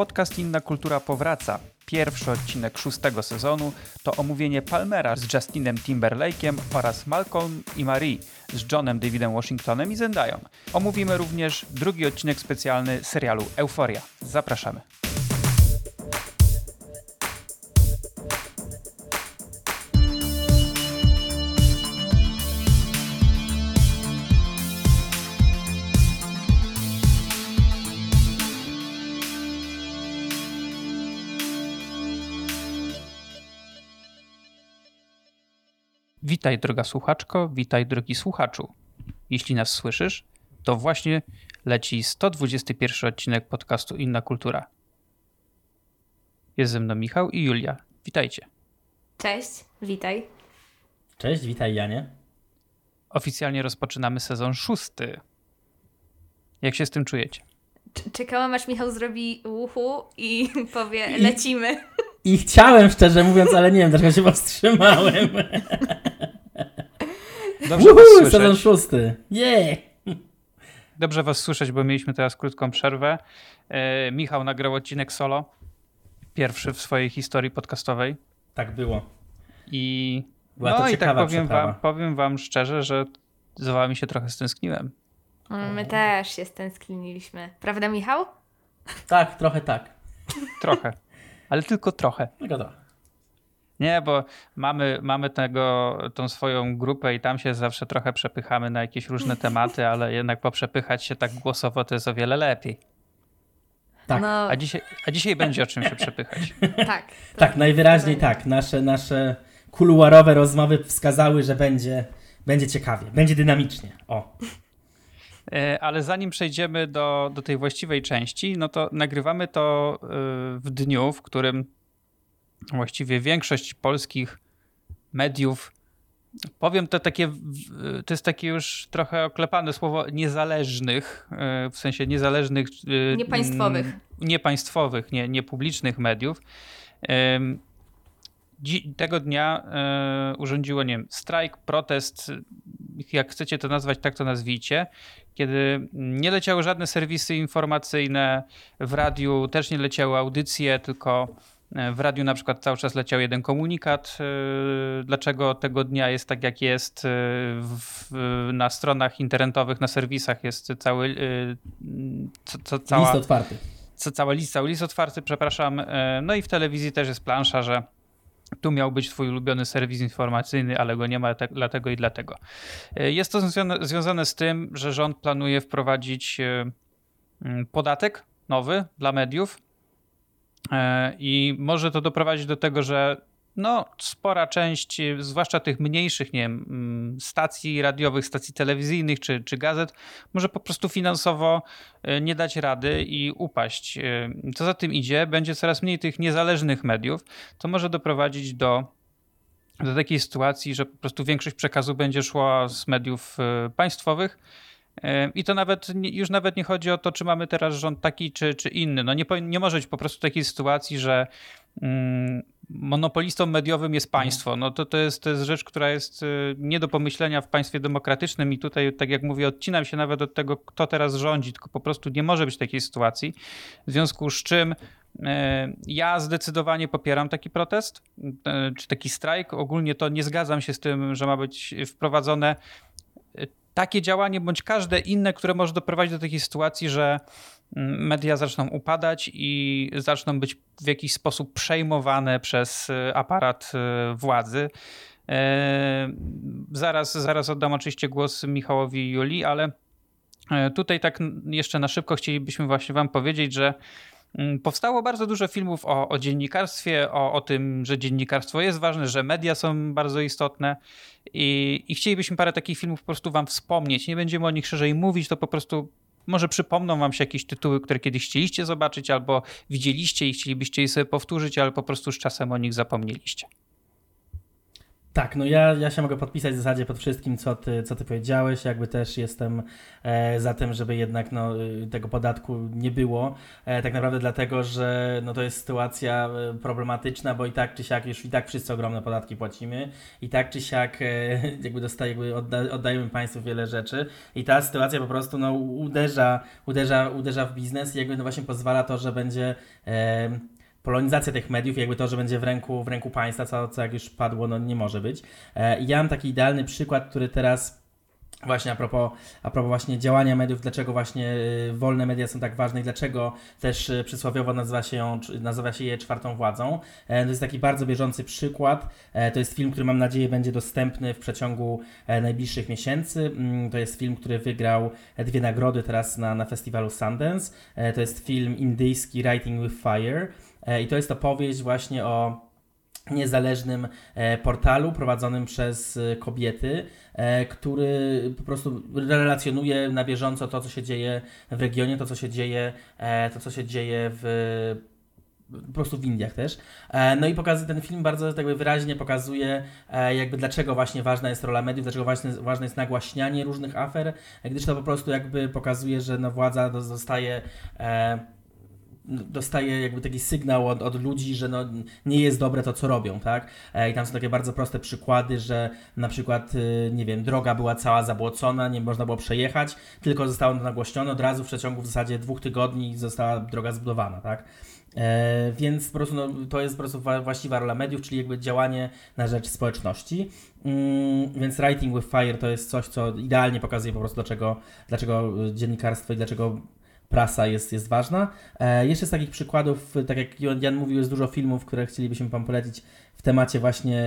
Podcast Inna Kultura powraca. Pierwszy odcinek szóstego sezonu to omówienie Palmera z Justinem Timberlake'iem oraz Malcolm i Marie z Johnem Davidem Washingtonem i Zendają. Omówimy również drugi odcinek specjalny serialu Euforia. Zapraszamy. Witaj, droga słuchaczko, witaj, drogi słuchaczu. Jeśli nas słyszysz, to właśnie leci 121 odcinek podcastu Inna Kultura. Jest ze mną Michał i Julia. Witajcie. Cześć, witaj. Cześć, witaj Janie. Oficjalnie rozpoczynamy sezon szósty. Jak się z tym czujecie? Czekałam aż Michał zrobi uchu i powie I, lecimy. I chciałem szczerze mówiąc, ale nie wiem dlaczego się powstrzymałem. Dobrze was słyszeć. Sezon szósty. Yeah. Dobrze was słyszeć, bo mieliśmy teraz krótką przerwę. E, Michał nagrał odcinek solo. Pierwszy w swojej historii podcastowej. Tak było. I Była no i tak powiem wam, powiem wam szczerze, że z wami się trochę stęskniłem. Mm, my też się stęskniliśmy. Prawda, Michał? Tak, trochę tak. Trochę. Ale tylko trochę. Tylko trochę. Nie, bo mamy, mamy tego, tą swoją grupę i tam się zawsze trochę przepychamy na jakieś różne tematy, ale jednak poprzepychać się tak głosowo to jest o wiele lepiej. Tak. No. A, dzisiaj, a dzisiaj będzie o czym się przepychać. Tak. Tak, najwyraźniej tak. Nasze, nasze kuluarowe rozmowy wskazały, że będzie, będzie ciekawie, będzie dynamicznie. O. E, ale zanim przejdziemy do, do tej właściwej części, no to nagrywamy to e, w dniu, w którym właściwie większość polskich mediów, powiem to takie, to jest takie już trochę oklepane słowo, niezależnych, e, w sensie niezależnych. E, niepaństwowych. Niepaństwowych, nie, niepublicznych mediów. Tego dnia e, urządziło, nie wiem, strajk, protest, jak chcecie to nazwać, tak to nazwijcie, kiedy nie leciały żadne serwisy informacyjne, w radiu też nie leciały audycje, tylko w radiu na przykład cały czas leciał jeden komunikat, e, dlaczego tego dnia jest tak, jak jest. E, w, na stronach internetowych, na serwisach jest cały. Co, co, cała, list otwarty. Co, cały list, cały list otwarty, przepraszam. No i w telewizji też jest plansza, że tu miał być twój ulubiony serwis informacyjny, ale go nie ma te, dlatego i dlatego. Jest to związane, związane z tym, że rząd planuje wprowadzić podatek nowy dla mediów, E, I może to doprowadzić do tego, że no, spora część, zwłaszcza tych mniejszych, nie wiem, mm, stacji radiowych, stacji telewizyjnych czy, czy gazet, może po prostu finansowo e, nie dać rady i upaść. E, co za tym idzie, będzie coraz mniej tych niezależnych mediów, to może doprowadzić do, do takiej sytuacji, że po prostu większość przekazu będzie szła z mediów państwowych i to nawet już nawet nie chodzi o to, czy mamy teraz rząd taki, czy, czy inny. No nie, nie może być po prostu takiej sytuacji, że mm, monopolistą mediowym jest państwo. No to, to, jest, to jest rzecz, która jest y, nie do pomyślenia w państwie demokratycznym i tutaj, tak jak mówię, odcinam się nawet od tego, kto teraz rządzi, tylko po prostu nie może być takiej sytuacji. W związku z czym y, ja zdecydowanie popieram taki protest, y, czy taki strajk. Ogólnie to nie zgadzam się z tym, że ma być wprowadzone takie działanie bądź każde inne, które może doprowadzić do takiej sytuacji, że mm, media zaczną upadać i zaczną być w jakiś sposób przejmowane przez y, aparat y, władzy. E, zaraz, zaraz oddam oczywiście głos Michałowi i Julii, ale tutaj tak jeszcze na szybko chcielibyśmy właśnie wam powiedzieć, że powstało bardzo dużo filmów o, o dziennikarstwie, o, o, tym, że dziennikarstwo jest ważne, że media są bardzo istotne i, i chcielibyśmy parę takich filmów po prostu wam wspomnieć. Nie będziemy o nich szerzej mówić, to po prostu może przypomną wam się jakieś tytuły, które kiedyś chcieliście zobaczyć albo widzieliście i chcielibyście je sobie powtórzyć, ale po prostu z czasem o nich zapomnieliście. Tak, no ja, ja się mogę podpisać w zasadzie pod wszystkim, co ty, co ty powiedziałeś. Jakby też jestem e, za tym, żeby jednak no, y, tego podatku nie było. E, tak naprawdę dlatego, że no, to jest sytuacja e, problematyczna, bo i tak czy siak już i tak wszyscy ogromne podatki płacimy. I tak czy siak e, jakby, dostaje, jakby odda, oddajemy państwu wiele rzeczy. I ta sytuacja po prostu no, uderza, uderza, uderza w biznes i jakby no właśnie pozwala to, że będzie... E, polonizacja tych mediów, jakby to, że będzie w ręku, w ręku państwa, co, co jak już padło, no nie może być. E, ja mam taki idealny przykład, który teraz Właśnie a propos, a propos właśnie działania mediów, dlaczego właśnie y, wolne media są tak ważne i dlaczego też y, przysłowiowo nazywa się, ją, nazywa się je czwartą władzą. E, to jest taki bardzo bieżący przykład. E, to jest film, który mam nadzieję będzie dostępny w przeciągu e, najbliższych miesięcy. Mm, to jest film, który wygrał dwie nagrody teraz na, na festiwalu Sundance. To jest film indyjski Writing with Fire. E, I to jest opowieść właśnie o niezależnym e, portalu prowadzonym przez e, kobiety, który po prostu relacjonuje na bieżąco to, co się dzieje w regionie, to, co się dzieje, to, co się dzieje w po prostu w Indiach też. No i pokazuje, ten film bardzo jakby wyraźnie pokazuje, jakby dlaczego właśnie ważna jest rola mediów, dlaczego ważne, ważne jest nagłaśnianie różnych afer, gdyż to po prostu jakby pokazuje, że no władza zostaje dostaje jakby taki sygnał od, od ludzi, że no, nie jest dobre to, co robią, tak? E, I tam są takie bardzo proste przykłady, że na przykład, y, nie wiem, droga była cała zabłocona, nie można było przejechać, tylko zostało to nagłośnione, od razu w przeciągu w zasadzie dwóch tygodni została droga zbudowana, tak? E, więc po prostu no, to jest po prostu właściwa rola mediów, czyli jakby działanie na rzecz społeczności. Mm, więc Writing with Fire to jest coś, co idealnie pokazuje po prostu dlaczego, dlaczego dziennikarstwo i dlaczego prasa jest, jest ważna. E, jeszcze z takich przykładów, tak jak Jan mówił, jest dużo filmów, które chcielibyśmy Wam polecić w temacie właśnie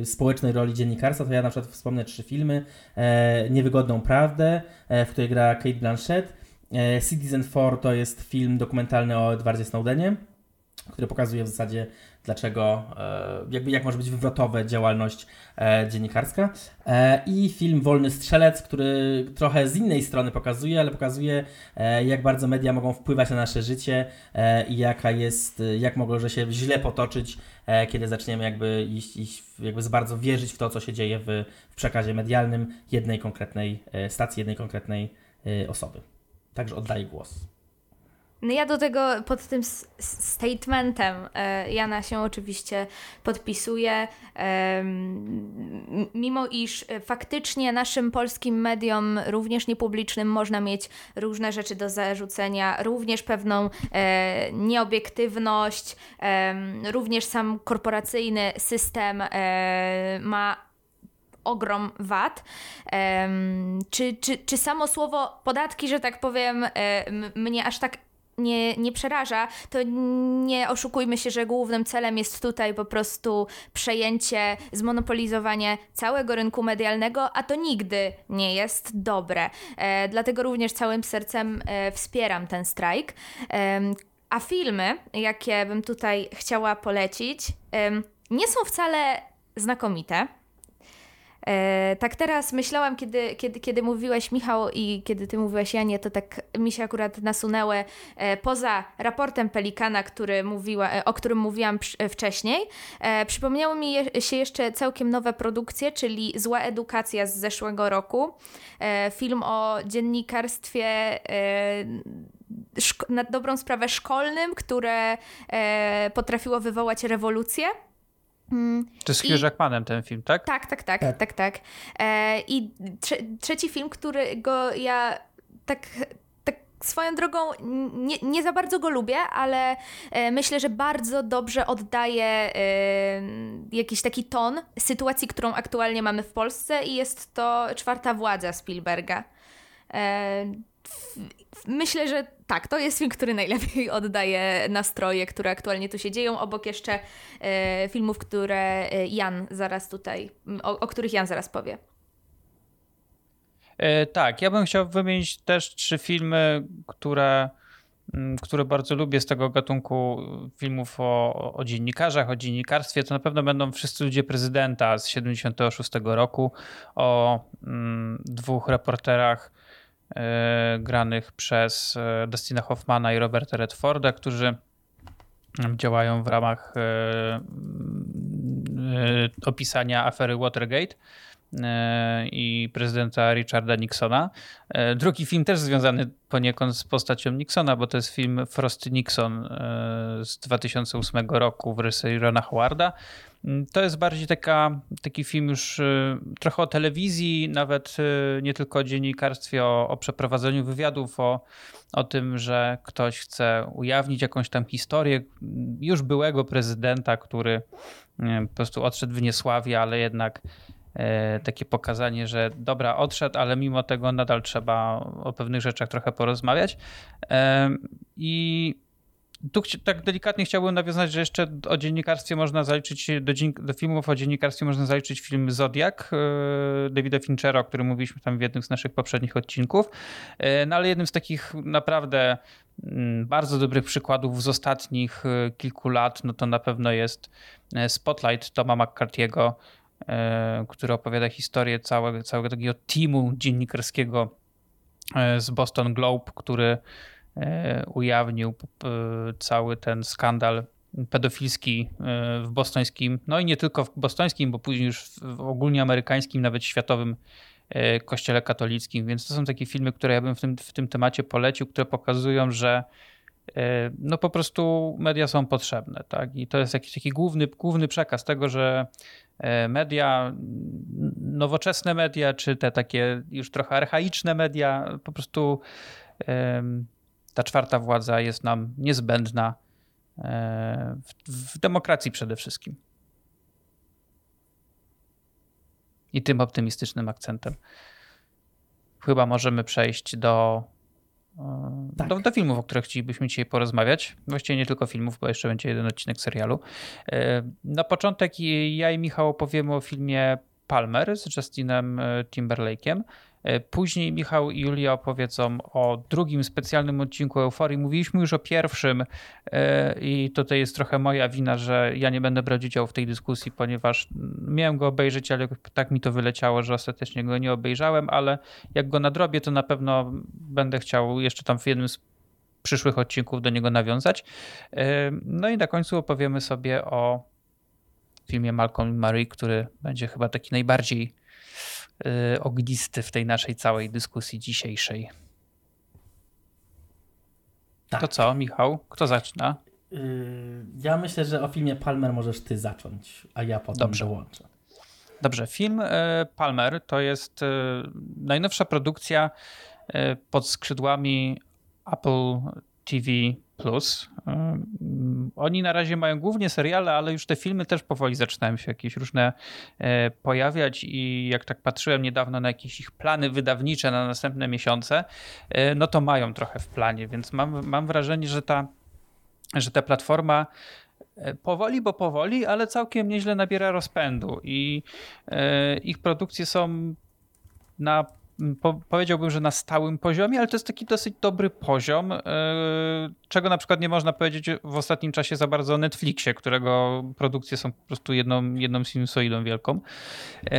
y, społecznej roli dziennikarstwa, to ja na przykład wspomnę trzy filmy. E, Niewygodną Prawdę, e, w której gra Kate Blanchett. E, Citizen 4 to jest film dokumentalny o Edwardzie Snowdenie, który pokazuje w zasadzie dlaczego, e, jakby jak może być wywrotowa działalność e, dziennikarska. E, I film Wolny Strzelec, który trochę z innej strony pokazuje, ale pokazuje jak bardzo media mogą wpływać na nasze życie i jaka jest, jak mogą się źle potoczyć, kiedy zaczniemy jakby iść, iść jakby za bardzo wierzyć w to, co się dzieje w, w przekazie medialnym jednej konkretnej stacji, jednej konkretnej osoby. Także oddaję głos. No ja do tego pod tym statementem e, Jana się oczywiście podpisuję. E, mimo iż faktycznie naszym polskim mediom, również niepublicznym, można mieć różne rzeczy do zarzucenia, również pewną e, nieobiektywność, również sam korporacyjny system ma ogrom wad. czy, czy, czy samo słowo podatki, że tak powiem, mnie aż tak nie, nie przeraża, to nie oszukujmy się, że głównym celem jest tutaj po prostu przejęcie, zmonopolizowanie całego rynku medialnego, a to nigdy nie jest dobre. E, dlatego również całym sercem e, wspieram ten strajk. E, a filmy, jakie bym tutaj chciała polecić, nie są wcale znakomite. E, tak teraz myślałam, kiedy, kiedy, kiedy mówiłeś Michał i kiedy ty mówiłaś Janie, to tak mi się akurat nasunęły e, poza raportem Pelikana, który mówiła, e, o którym mówiłam wcześniej. Przypomniały mi się jeszcze całkiem nowe produkcje, czyli Zła Edukacja z zeszłego roku. Film o dziennikarstwie na dobrą sprawę szkolnym, które potrafiło wywołać rewolucję. Mm, to z Hugh Jackmanem ten film, tak? Tak, tak, tak, tak, tak. tak. E, I trze trzeci film, którego ja tak, tak swoją drogą nie, nie za bardzo go lubię, ale e, myślę, że bardzo dobrze oddaje e, jakiś taki ton sytuacji, którą aktualnie mamy w Polsce i jest to czwarta władza Spielberga. Myślę, że tak, to jest film, który najlepiej oddaje nastroje, które aktualnie tu się dzieją, obok jeszcze e, filmów, które e, Jan zaraz tutaj, o, o których Jan zaraz powie. E, tak, ja bym chciał wymienić też trzy filmy, które, które bardzo lubię z tego gatunku filmów o, o dziennikarzach, o dziennikarstwie. To na pewno będą Wszyscy ludzie prezydenta z 76 roku o mm, dwóch reporterach granych przez e, Dustina Hoffmana i Roberta Redforda, którzy działają w ramach opisania afery Watergate i prezydenta Richarda Nixona. Drugi film też związany poniekąd z postacią Nixona, bo to jest film Frost Nixon z 2008 roku w reżyserii Rona Howarda. Mm, to jest bardziej taka, taki film już y, trochę o telewizji, nawet y, nie tylko o dziennikarstwie, o, o przeprowadzeniu wywiadów, o, o tym, że ktoś chce ujawnić jakąś tam historię już byłego prezydenta, który po prostu odszedł w niesławie, ale jednak e, takie pokazanie, że dobra, odszedł, ale mimo tego nadal trzeba o pewnych rzeczach trochę porozmawiać. I tu tak delikatnie chciałbym nawiązać, że jeszcze o dziennikarstwie można zaliczyć, do, do filmów o dziennikarstwie można zaliczyć film Zodiak yy, Davida Finchera, o którym mówiliśmy tam w jednym z naszych poprzednich odcinków. Yy, no ale jednym z takich naprawdę mm, bardzo dobrych przykładów z ostatnich yy, kilku lat, no to na pewno jest Spotlight Toma McCarthy'ego, który opowiada historię całego, całego takiego teamu dziennikarskiego z Boston Globe, który E, ujawnił e, cały ten skandal pedofilski e, w bostońskim, no i nie tylko w bostońskim, bo później już w ogólnie amerykańskim, nawet światowym kościele katolickim. Więc to są takie filmy, które ja bym w tym, w tym temacie polecił, które pokazują, że no po prostu media są potrzebne. Tak? I to jest jakiś taki główny, główny przekaz tego, że media, nowoczesne media, czy te takie już trochę archaiczne media po prostu ta czwarta władza jest nam niezbędna e, w, w demokracji przede wszystkim. I tym optymistycznym akcentem chyba możemy przejść do, e, tak. do, do, filmów, o których chcielibyśmy dzisiaj porozmawiać. Właściwie nie tylko filmów, bo jeszcze będzie jeden odcinek serialu. E, na początek ja i Michał opowiemy o filmie Palmer z Justinem Timberlake'em. E, później Michał i Julia opowiedzą o drugim specjalnym odcinku Euforii. Mówiliśmy już o pierwszym e, i tutaj jest trochę moja wina, że ja nie będę brać udziału w tej dyskusji, ponieważ miałem go obejrzeć, ale tak mi to wyleciało, że ostatecznie go nie obejrzałem, ale jak go nadrobię, to na pewno będę chciał jeszcze tam w jednym z przyszłych odcinków do niego nawiązać. E, no i na końcu opowiemy sobie o filmie Malcolm Marie, który będzie chyba taki najbardziej ognisty w tej naszej całej dyskusji dzisiejszej. Tak. To co, Michał? Kto zaczyna? Y, ja myślę, że o filmie Palmer możesz ty zacząć, a ja potem Dobrze. dołączę. Dobrze, film y, Palmer to jest najnowsza produkcja pod skrzydłami Apple TV Plus. Oni na razie mają głównie seriale, ale już te filmy też powoli zaczynają się jakieś różne e, pojawiać i jak tak patrzyłem niedawno na jakieś ich plany wydawnicze na następne miesiące, e, no to mają trochę w planie, więc mam, mam wrażenie, że ta, że ta platforma e, powoli, bo powoli, ale całkiem nieźle nabiera rozpędu i ich produkcje są na po, powiedziałbym, że na stałym poziomie, ale to jest taki dosyć dobry poziom, yy, czego na przykład nie można powiedzieć w ostatnim czasie za bardzo o Netflixie, którego produkcje są po prostu jedną, jedną sinusoidą wielką. Yy,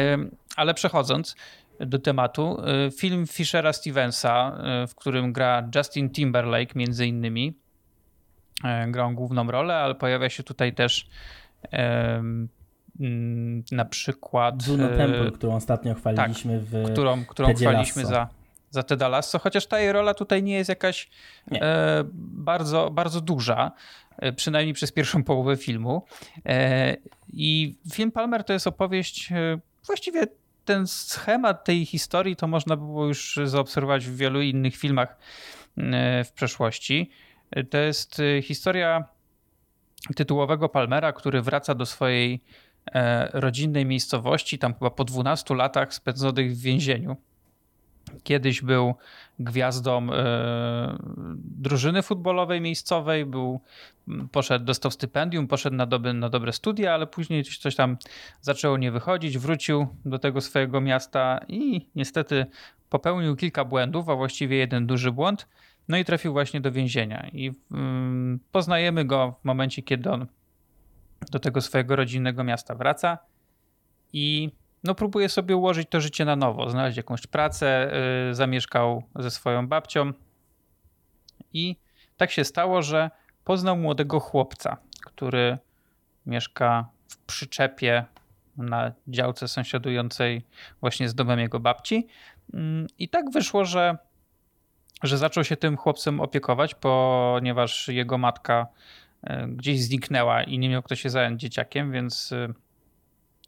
ale przechodząc do tematu, yy, film Fishera Stevensa, w którym gra Justin Timberlake między innymi, gra on główną rolę, ale pojawia się tutaj też na przykład... Juno e, Temple, którą ostatnio chwaliliśmy tak, w którą, którą chwaliliśmy za, za Teda Lasso, chociaż ta jej rola tutaj nie jest jakaś e, bardzo, bardzo duża, e, przynajmniej przez pierwszą połowę filmu. I film Palmer to jest opowieść, właściwie ten schemat tej historii to można było już zaobserwować w wielu innych filmach w przeszłości. To jest historia tytułowego Palmera, który wraca do swojej rodzinnej miejscowości, tam chyba po 12 latach spędzonych w więzieniu. Kiedyś był gwiazdą e, drużyny futbolowej miejscowej, był, poszedł, dostał stypendium, poszedł na dobre, na dobre studia, ale później coś, coś tam zaczęło nie wychodzić, wrócił do tego swojego miasta i niestety popełnił kilka błędów, a właściwie jeden duży błąd, no i trafił właśnie do więzienia. I mm, poznajemy go w momencie, kiedy on do tego swojego rodzinnego miasta wraca i no, próbuje sobie ułożyć to życie na nowo, znaleźć jakąś pracę, yy, zamieszkał ze swoją babcią i tak się stało, że poznał młodego chłopca, który mieszka w przyczepie na działce sąsiadującej właśnie z domem jego babci. Mm, I tak wyszło, że, że zaczął się tym chłopcem opiekować, ponieważ jego matka gdzieś zniknęła i nie miał kto się zająć dzieciakiem, więc e,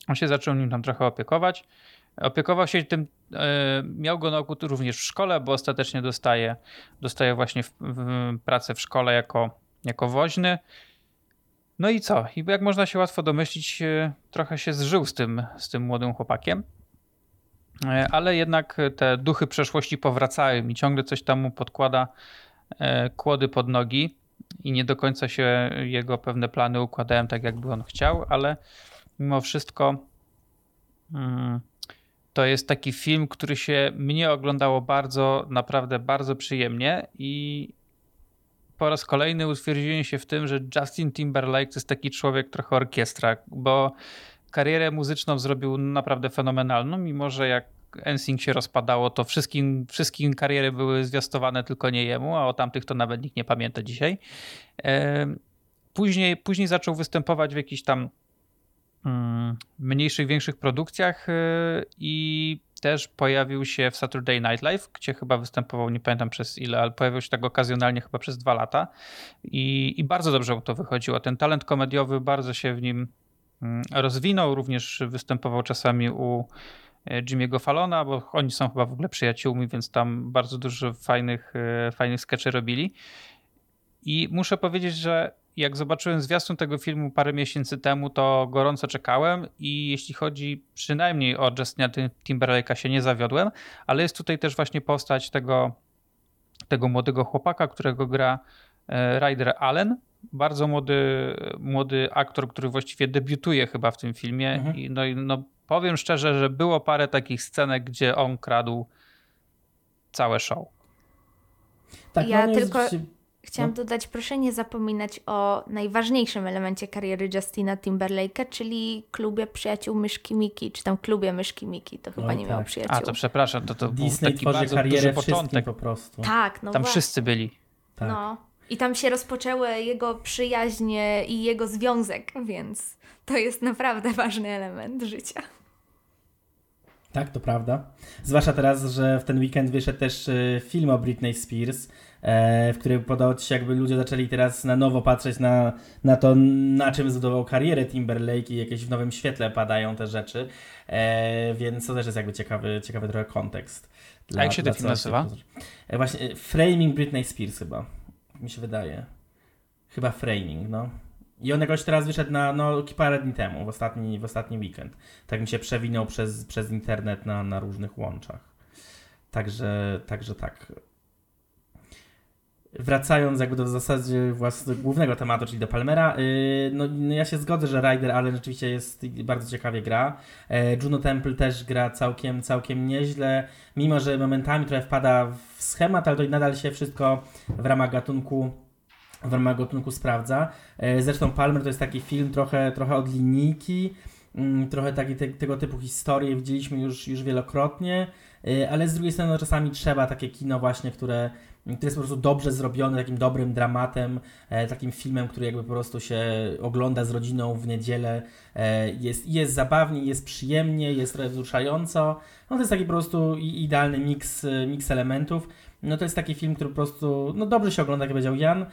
on się zaczął nim tam trochę opiekować. Opiekował się tym, e, miał go na oku również w szkole, bo ostatecznie dostaje, dostaje właśnie w, w pracę w szkole jako, jako woźny. No i co? I jak można się łatwo domyślić, trochę się zżył z tym, z tym młodym chłopakiem. E, ale jednak te duchy przeszłości powracają i ciągle coś tam mu podkłada e, kłody pod nogi i nie do końca się jego pewne plany układają tak, jakby on chciał, ale mimo wszystko mm, to jest taki film, który się mnie oglądało bardzo, naprawdę bardzo przyjemnie i po raz kolejny utwierdziłem się w tym, że Justin Timberlake to jest taki człowiek trochę orkiestra, bo karierę muzyczną zrobił naprawdę fenomenalną, mimo że jak NSYNC się rozpadało, to wszystkim, wszystkim kariery były zwiastowane, tylko nie jemu, a o tamtych to nawet nikt nie pamięta dzisiaj. Później, później zaczął występować w jakichś tam mm, mniejszych, większych produkcjach y, i też pojawił się w Saturday Night Live, gdzie chyba występował, nie pamiętam przez ile, ale pojawił się tak okazjonalnie chyba przez dwa lata i, i bardzo dobrze mu to wychodziło. Ten talent komediowy bardzo się w nim mm, rozwinął, również występował czasami u Jimmy'ego Fallona, bo oni są chyba w ogóle przyjaciółmi, więc tam bardzo dużo fajnych, e, fajnych skeczy robili. I muszę powiedzieć, że jak zobaczyłem zwiastun tego filmu parę miesięcy temu, to gorąco czekałem i jeśli chodzi przynajmniej o Justina Timberlake'a się nie zawiodłem, ale jest tutaj też właśnie postać tego, tego młodego chłopaka, którego gra e, Ryder Allen, bardzo młody, młody aktor, który właściwie debiutuje chyba w tym filmie. Mhm. I no, no, powiem szczerze, że było parę takich scenek, gdzie on kradł całe show. Tak, ja no, tylko... Jest Chciałam no. dodać, proszę nie zapominać o najważniejszym elemencie kariery Justina Timberlake'a, czyli klubie przyjaciół Myszki Miki, czy tam klubie Myszki Miki, to chyba Oj, nie tak. miał przyjaciół. A to przepraszam, to, to Disney był taki bardzo karierę duży początek. po prostu. Tak, no Tam właśnie. wszyscy byli. Tak. No. I tam się rozpoczęły jego przyjaźnie i jego związek, więc to jest naprawdę ważny element życia. Tak, to prawda. Zwłaszcza teraz, że w ten weekend wyszedł też e, film o Britney Spears, e, w którym podoba się jakby ludzie zaczęli teraz na nowo patrzeć na, na to, na czym zbudował karierę Timberlake i jakieś w nowym świetle padają te rzeczy, e, więc to też jest jakby ciekawy, ciekawy trochę kontekst. Dla, A jak się ten film nazywa? Właśnie Framing Britney Spears chyba, mi się wydaje. Chyba Framing, no. I on jakoś teraz wyszedł na no, parę dni temu, w ostatni, w ostatni weekend. Tak mi się przewinął przez, przez internet na, na różnych łączach. Także, także tak. Wracając jakby do w zasadzie własnego, głównego tematu, czyli do Palmera, yy, no, no, ja się zgodzę, że Ryder Allen rzeczywiście jest bardzo ciekawie gra. Yy, Juno Temple też gra całkiem, całkiem nieźle, mimo że momentami trochę wpada w schemat, ale to nadal się wszystko w ramach gatunku w ramach gatunku sprawdza. E, zresztą Palmer to jest taki film trochę, trochę od linijki, mm, trochę taki, te, tego typu historie widzieliśmy już, już wielokrotnie, e, ale z drugiej strony no, czasami trzeba takie kino właśnie, które, które jest po prostu dobrze zrobione, takim dobrym dramatem, e, takim filmem, który jakby po prostu się ogląda z rodziną w niedzielę, jest, jest zabawnie, jest przyjemnie, jest trochę wzruszająco. No to jest taki po prostu idealny miks, miks elementów no to jest taki film, który po prostu no dobrze się ogląda, jak powiedział Jan,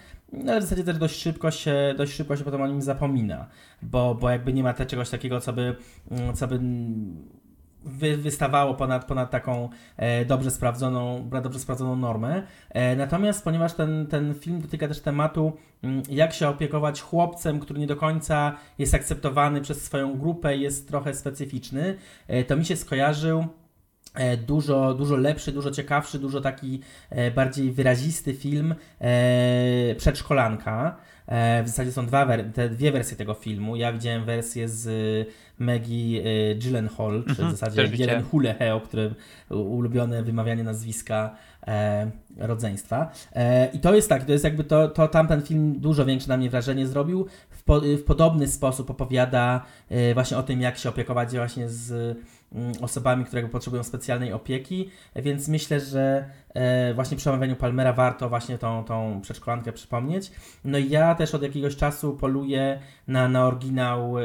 ale w zasadzie też dość szybko się, dość szybko się potem o nim zapomina, bo, bo jakby nie ma te czegoś takiego, co by, mm, co by wy, wystawało ponad, ponad taką e, dobrze sprawdzoną, dobrze sprawdzoną normę. E, natomiast ponieważ ten, ten film dotyka też tematu, mm, jak się opiekować chłopcem, który nie do końca jest akceptowany przez swoją grupę, jest trochę specyficzny, e, to mi się skojarzył dużo, dużo lepszy, dużo ciekawszy, dużo taki e, bardziej wyrazisty film e, Przedszkolanka. W zasadzie są dwa te dwie wersje tego filmu. Ja widziałem wersję z Maggie Gyllenhaal, czy mhm, w zasadzie Jelen Hulehe, o którym ulubione wymawianie nazwiska e, rodzeństwa. E, I to jest tak, to jest jakby to, to tamten film dużo większe na mnie wrażenie zrobił. W, po, w podobny sposób opowiada e, właśnie o tym, jak się opiekować właśnie z osobami, które potrzebują specjalnej opieki, więc myślę, że e, właśnie przy omawianiu Palmera warto właśnie tą, tą przedszkolankę przypomnieć. No i ja też od jakiegoś czasu poluję na, na oryginał e,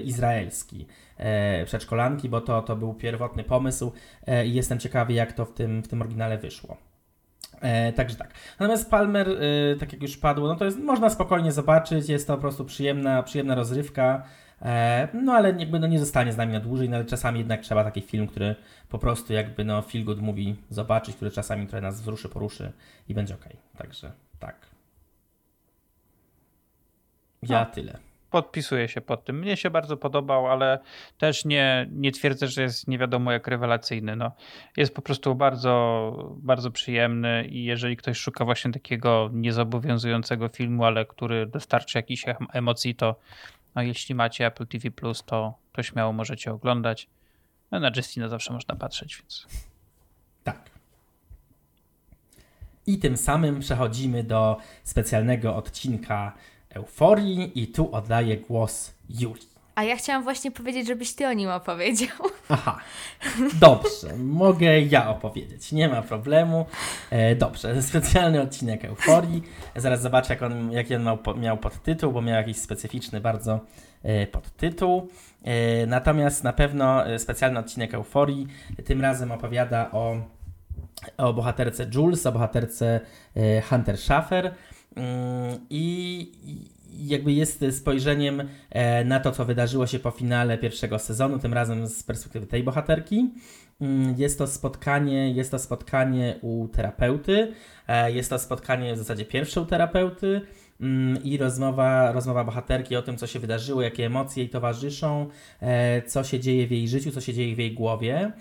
izraelski e, przedszkolanki, bo to, to był pierwotny pomysł i jestem ciekawy, jak to w tym, w tym oryginale wyszło. E, także tak. Natomiast Palmer, e, tak jak już padło, no to jest, można spokojnie zobaczyć, jest to po prostu przyjemna, przyjemna rozrywka. E, no ale jakby no, nie zostanie z nami na dłużej, no ale czasami jednak trzeba taki film, który po prostu jakby no feel good movie zobaczyć, który czasami trochę nas wzruszy, poruszy i będzie ok. Także tak. Ja No. tyle. Podpisuję się pod tym. Mnie się bardzo podobał, ale też nie, nie twierdzę, że jest nie wiadomo jak rewelacyjny. No, jest po prostu bardzo, bardzo przyjemny i jeżeli ktoś szuka właśnie takiego niezobowiązującego filmu, ale który dostarczy jakichś em- emocji, to no, jeśli macie Apple TV+, to, to śmiało możecie oglądać. No, na Justina zawsze można patrzeć, więc Tak. I tym samym przechodzimy do specjalnego odcinka Euforii i tu oddaję głos Julii. A ja chciałam właśnie powiedzieć, żebyś ty o nim opowiedział. Aha, dobrze, mogę ja opowiedzieć, nie ma problemu. E, dobrze, specjalny odcinek Euforii. Zaraz zobaczę, jak on, jaki on miał, miał podtytuł, bo miał jakiś specyficzny bardzo e, podtytuł. E, natomiast na pewno e, specjalny odcinek Euforii tym razem opowiada o, o bohaterce Jules, o bohaterce e, Hunter Schaffer. Mm, I i jakby jest spojrzeniem e, na to, co wydarzyło się po finale pierwszego sezonu, tym razem z perspektywy tej bohaterki. Mm, Jest to spotkanie, jest to spotkanie u terapeuty, e, jest to spotkanie w zasadzie pierwsze u terapeuty mm, i rozmowa, rozmowa bohaterki o tym, co się wydarzyło, jakie emocje jej towarzyszą, e, co się dzieje w jej życiu, co się dzieje w jej głowie.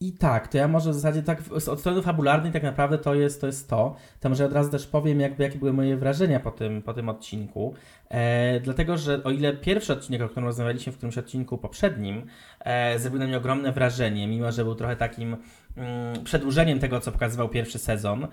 I tak, to ja może w zasadzie tak od strony fabularnej tak naprawdę to jest to. Jest to. to może od razu też powiem, jakby, jakie były moje wrażenia po tym, po tym odcinku. E, dlatego, że o ile pierwszy odcinek, o którym rozmawialiśmy w którymś odcinku poprzednim, e, zrobił na mnie ogromne wrażenie, mimo że był trochę takim mm, przedłużeniem tego, co pokazywał pierwszy sezon,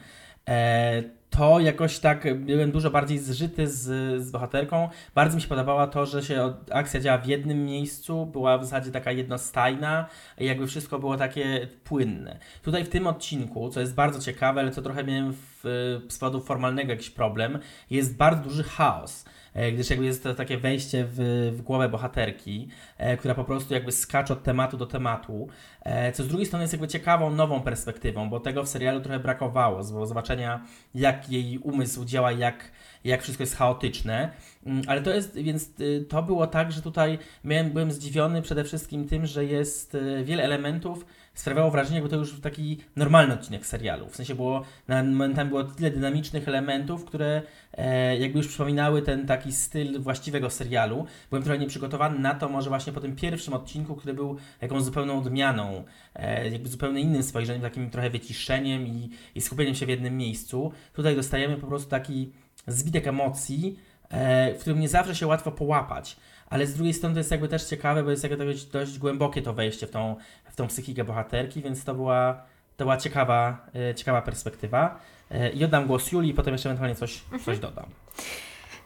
e, to jakoś tak byłem dużo bardziej zżyty z, z bohaterką. Bardzo mi się podobało to, że się akcja działa w jednym miejscu, była w zasadzie taka jednostajna jakby wszystko było takie płynne. Tutaj w tym odcinku, co jest bardzo ciekawe, ale co trochę miałem w, z powodu formalnego jakiś problem, jest bardzo duży chaos. E, Gdyż jakby jest to takie wejście w, w głowę bohaterki, e, która po prostu jakby skacze od tematu do tematu, e, co z drugiej strony jest jakby ciekawą, nową perspektywą, bo tego w serialu trochę brakowało, z zobaczenia jak jej umysł działa, jak, jak wszystko jest chaotyczne. Mm, Ale to jest, więc y, to było tak, że tutaj miałem, byłem zdziwiony przede wszystkim tym, że jest y, wiele elementów, sprawiało wrażenie, jakby to już taki normalny odcinek serialu. W sensie było, na momentami było tyle dynamicznych elementów, które e, jakby już przypominały ten taki styl właściwego serialu. Byłem trochę nieprzygotowany na to, może właśnie po tym pierwszym odcinku, który był jakąś zupełną odmianą, e, jakby zupełnie innym spojrzeniem, takim trochę wyciszeniem i, i skupieniem się w jednym miejscu. Tutaj dostajemy po prostu taki zbitek emocji, e, w którym nie zawsze się łatwo połapać. Ale z drugiej strony to jest jakby też ciekawe, bo jest jakby dość, dość głębokie to wejście w tą, w tą psychikę bohaterki, więc to była, to była ciekawa, e, ciekawa perspektywa. E, I oddam głos Julii i potem jeszcze ewentualnie coś, coś dodam.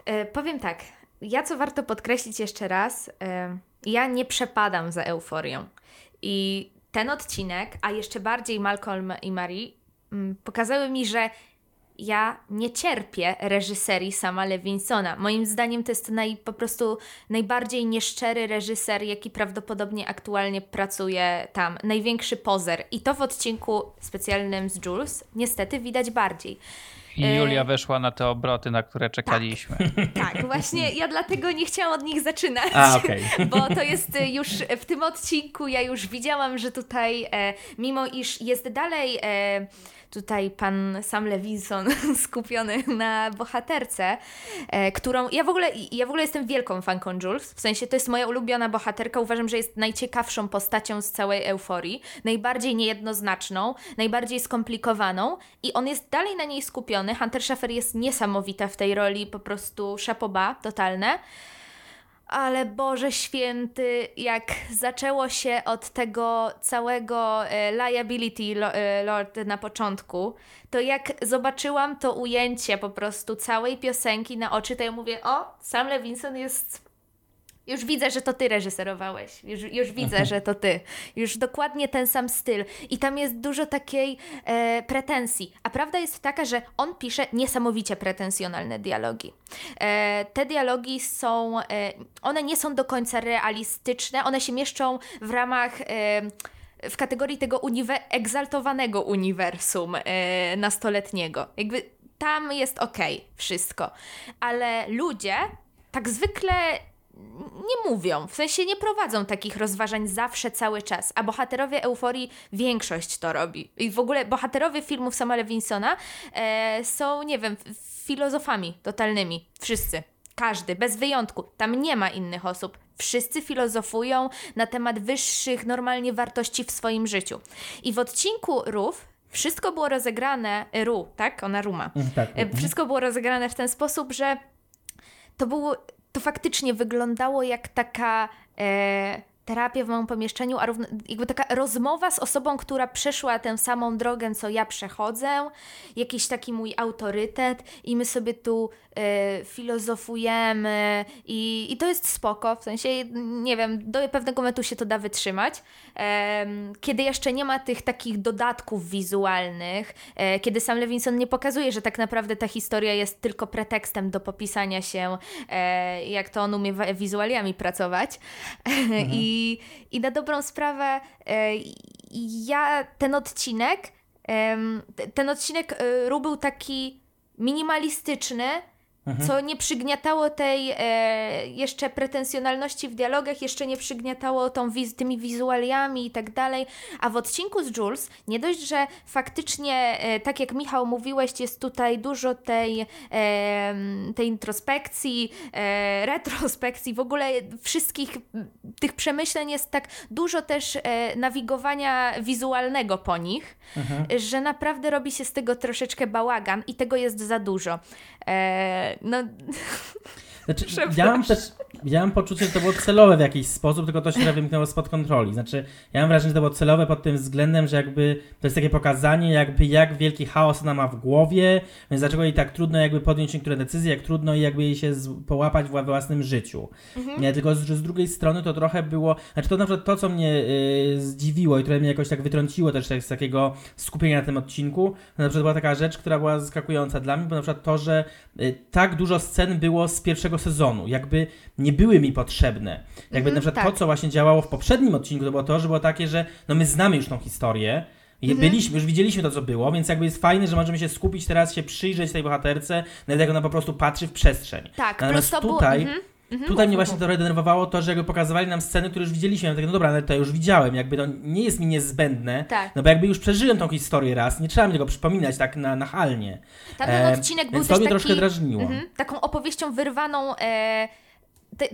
E, powiem tak, ja co warto podkreślić jeszcze raz, e, ja nie przepadam za euforią. I ten odcinek, a jeszcze bardziej Malcolm i Marie, mm, pokazały mi, że ja nie cierpię reżyserii sama Lewinsona. Moim zdaniem to jest naj, po prostu najbardziej nieszczery reżyser, jaki prawdopodobnie aktualnie pracuje tam. Największy pozer. I to w odcinku specjalnym z Jules niestety widać bardziej. I E, Julia weszła na te obroty, na które czekaliśmy. Tak, właśnie ja dlatego nie chciałam od nich zaczynać. A, okej. Bo to jest y, już w tym odcinku, ja już widziałam, że tutaj, e, mimo iż jest dalej e, tutaj pan Sam Levinson skupiony na bohaterce, e, którą ja w ogóle ja w ogóle jestem wielką fanką Jules, w sensie to jest moja ulubiona bohaterka, uważam, że jest najciekawszą postacią z całej euforii, najbardziej niejednoznaczną, najbardziej skomplikowaną i on jest dalej na niej skupiony. Hunter Schaffer jest niesamowita w tej roli, po prostu szapoba totalne. Ale Boże Święty, jak zaczęło się od tego całego e, liability e, lord na początku, to jak zobaczyłam to ujęcie po prostu całej piosenki na oczy, to ja mówię, o, Sam Levinson jest Już widzę, że to ty reżyserowałeś. Już, już widzę, że to ty. Już dokładnie ten sam styl. I tam jest dużo takiej e, pretensji. A prawda jest taka, że on pisze niesamowicie pretensjonalne dialogi. E, te dialogi są. E, one nie są do końca realistyczne. One się mieszczą w ramach. E, w kategorii tego uniwe egzaltowanego uniwersum e, nastoletniego. Jakby tam jest ok, wszystko. Ale ludzie tak zwykle nie mówią, w sensie nie prowadzą takich rozważań zawsze, cały czas, a bohaterowie Euforii większość to robi. I w ogóle bohaterowie filmów Sama Lewinsona e, są, nie wiem, filozofami totalnymi. Wszyscy. Każdy, bez wyjątku. Tam nie ma innych osób. Wszyscy filozofują na temat wyższych normalnie wartości w swoim życiu. I w odcinku Rów wszystko było rozegrane, Ru, tak? Ona Ruma. Mm, tak. E, Wszystko było rozegrane w ten sposób, że to było, to faktycznie wyglądało jak taka e, terapia w małym pomieszczeniu, a równo, jakby taka rozmowa z osobą, która przeszła tę samą drogę, co ja przechodzę, jakiś taki mój autorytet i my sobie tu e, filozofujemy i, i to jest spoko, w sensie, nie wiem, do pewnego momentu się to da wytrzymać. Kiedy jeszcze nie ma tych takich dodatków wizualnych, e, kiedy sam Levinson nie pokazuje, że tak naprawdę ta historia jest tylko pretekstem do popisania się, e, jak to on umie wizualiami pracować. I, I na dobrą sprawę e, ja ten odcinek, ten odcinek Ru był taki minimalistyczny, co nie przygniatało tej e, jeszcze pretensjonalności w dialogach, jeszcze nie przygniatało tą wiz, tymi wizualiami i tak dalej. A w odcinku z Jules, nie dość, że faktycznie, e, tak jak Michał mówiłeś, jest tutaj dużo tej, e, tej introspekcji, e, retrospekcji, w ogóle wszystkich tych przemyśleń jest tak dużo też e, nawigowania wizualnego po nich, że naprawdę robi się z tego troszeczkę bałagan i tego jest za dużo. No, Znaczy, ja mam też ja mam poczucie, że to było celowe w jakiś sposób, tylko to się trochę wymknęło spod kontroli. Znaczy, ja mam wrażenie, że to było celowe pod tym względem, że jakby to jest takie pokazanie, jakby jak wielki chaos ona ma w głowie, więc dlaczego jej tak trudno jakby podjąć niektóre decyzje, jak trudno jakby jej się połapać we własnym życiu. Nie, tylko z, z drugiej strony to trochę było, znaczy to na przykład to, co mnie y, zdziwiło i które mnie jakoś tak wytrąciło też z takiego skupienia na tym odcinku, to na przykład była taka rzecz, która była zaskakująca dla mnie, bo na przykład to, że y, tak dużo scen było z pierwszego sezonu, jakby nie były mi potrzebne. Jakby Mhm, na przykład tak. to, co właśnie działało w poprzednim odcinku, to było to, że było takie, że no my znamy już tą historię, Mhm. byliśmy, już widzieliśmy to, co było, więc jakby jest fajne, że możemy się skupić teraz, się przyjrzeć tej bohaterce, nawet jak ona po prostu patrzy w przestrzeń. tak, Natomiast było... tutaj, mhm, mhm. tutaj mnie właśnie trochę denerwowało to, że jakby pokazywali nam sceny, które już widzieliśmy. Ja tak, no dobra, ale to już widziałem, jakby to nie jest mi niezbędne, Tak. no bo jakby już przeżyłem tą historię raz, nie trzeba mi tego przypominać tak na, nachalnie. Tamten E, odcinek był też to mnie taki, troszkę drażniło. Mhm, taką opowieścią wyrwaną. E,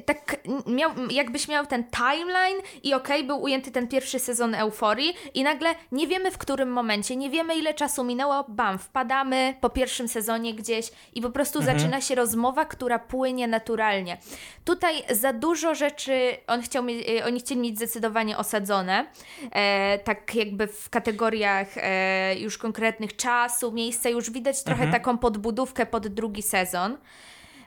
tak, miał, jakbyś miał ten timeline i okej, był ujęty ten pierwszy sezon Euforii i nagle nie wiemy w którym momencie, nie wiemy ile czasu minęło, bam, wpadamy po pierwszym sezonie gdzieś i po prostu Mhm. zaczyna się rozmowa, która płynie naturalnie. Tutaj za dużo rzeczy on chciał mieć, e, oni chcieli mieć zdecydowanie osadzone, e, tak jakby w kategoriach e, już konkretnych czasu, miejsca, już widać trochę Mhm. taką podbudówkę pod drugi sezon.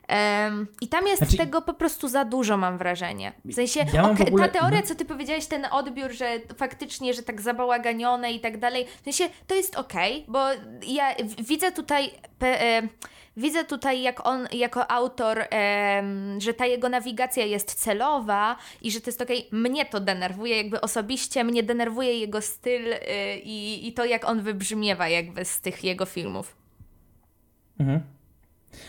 Em, I tam jest Znaczy- tego po prostu za dużo, mam wrażenie. W sensie, Ja mam w ogóle- ta teoria, co ty powiedziałeś, ten odbiór, że faktycznie, że tak zabałaganione i tak dalej, w sensie, to jest okej, bo ja widzę tutaj... E, Widzę tutaj, jak on jako autor, em, że ta jego nawigacja jest celowa i że to jest okej. Mnie to denerwuje, jakby osobiście mnie denerwuje jego styl y, i, i to, jak on wybrzmiewa jakby z tych jego filmów. Mhm.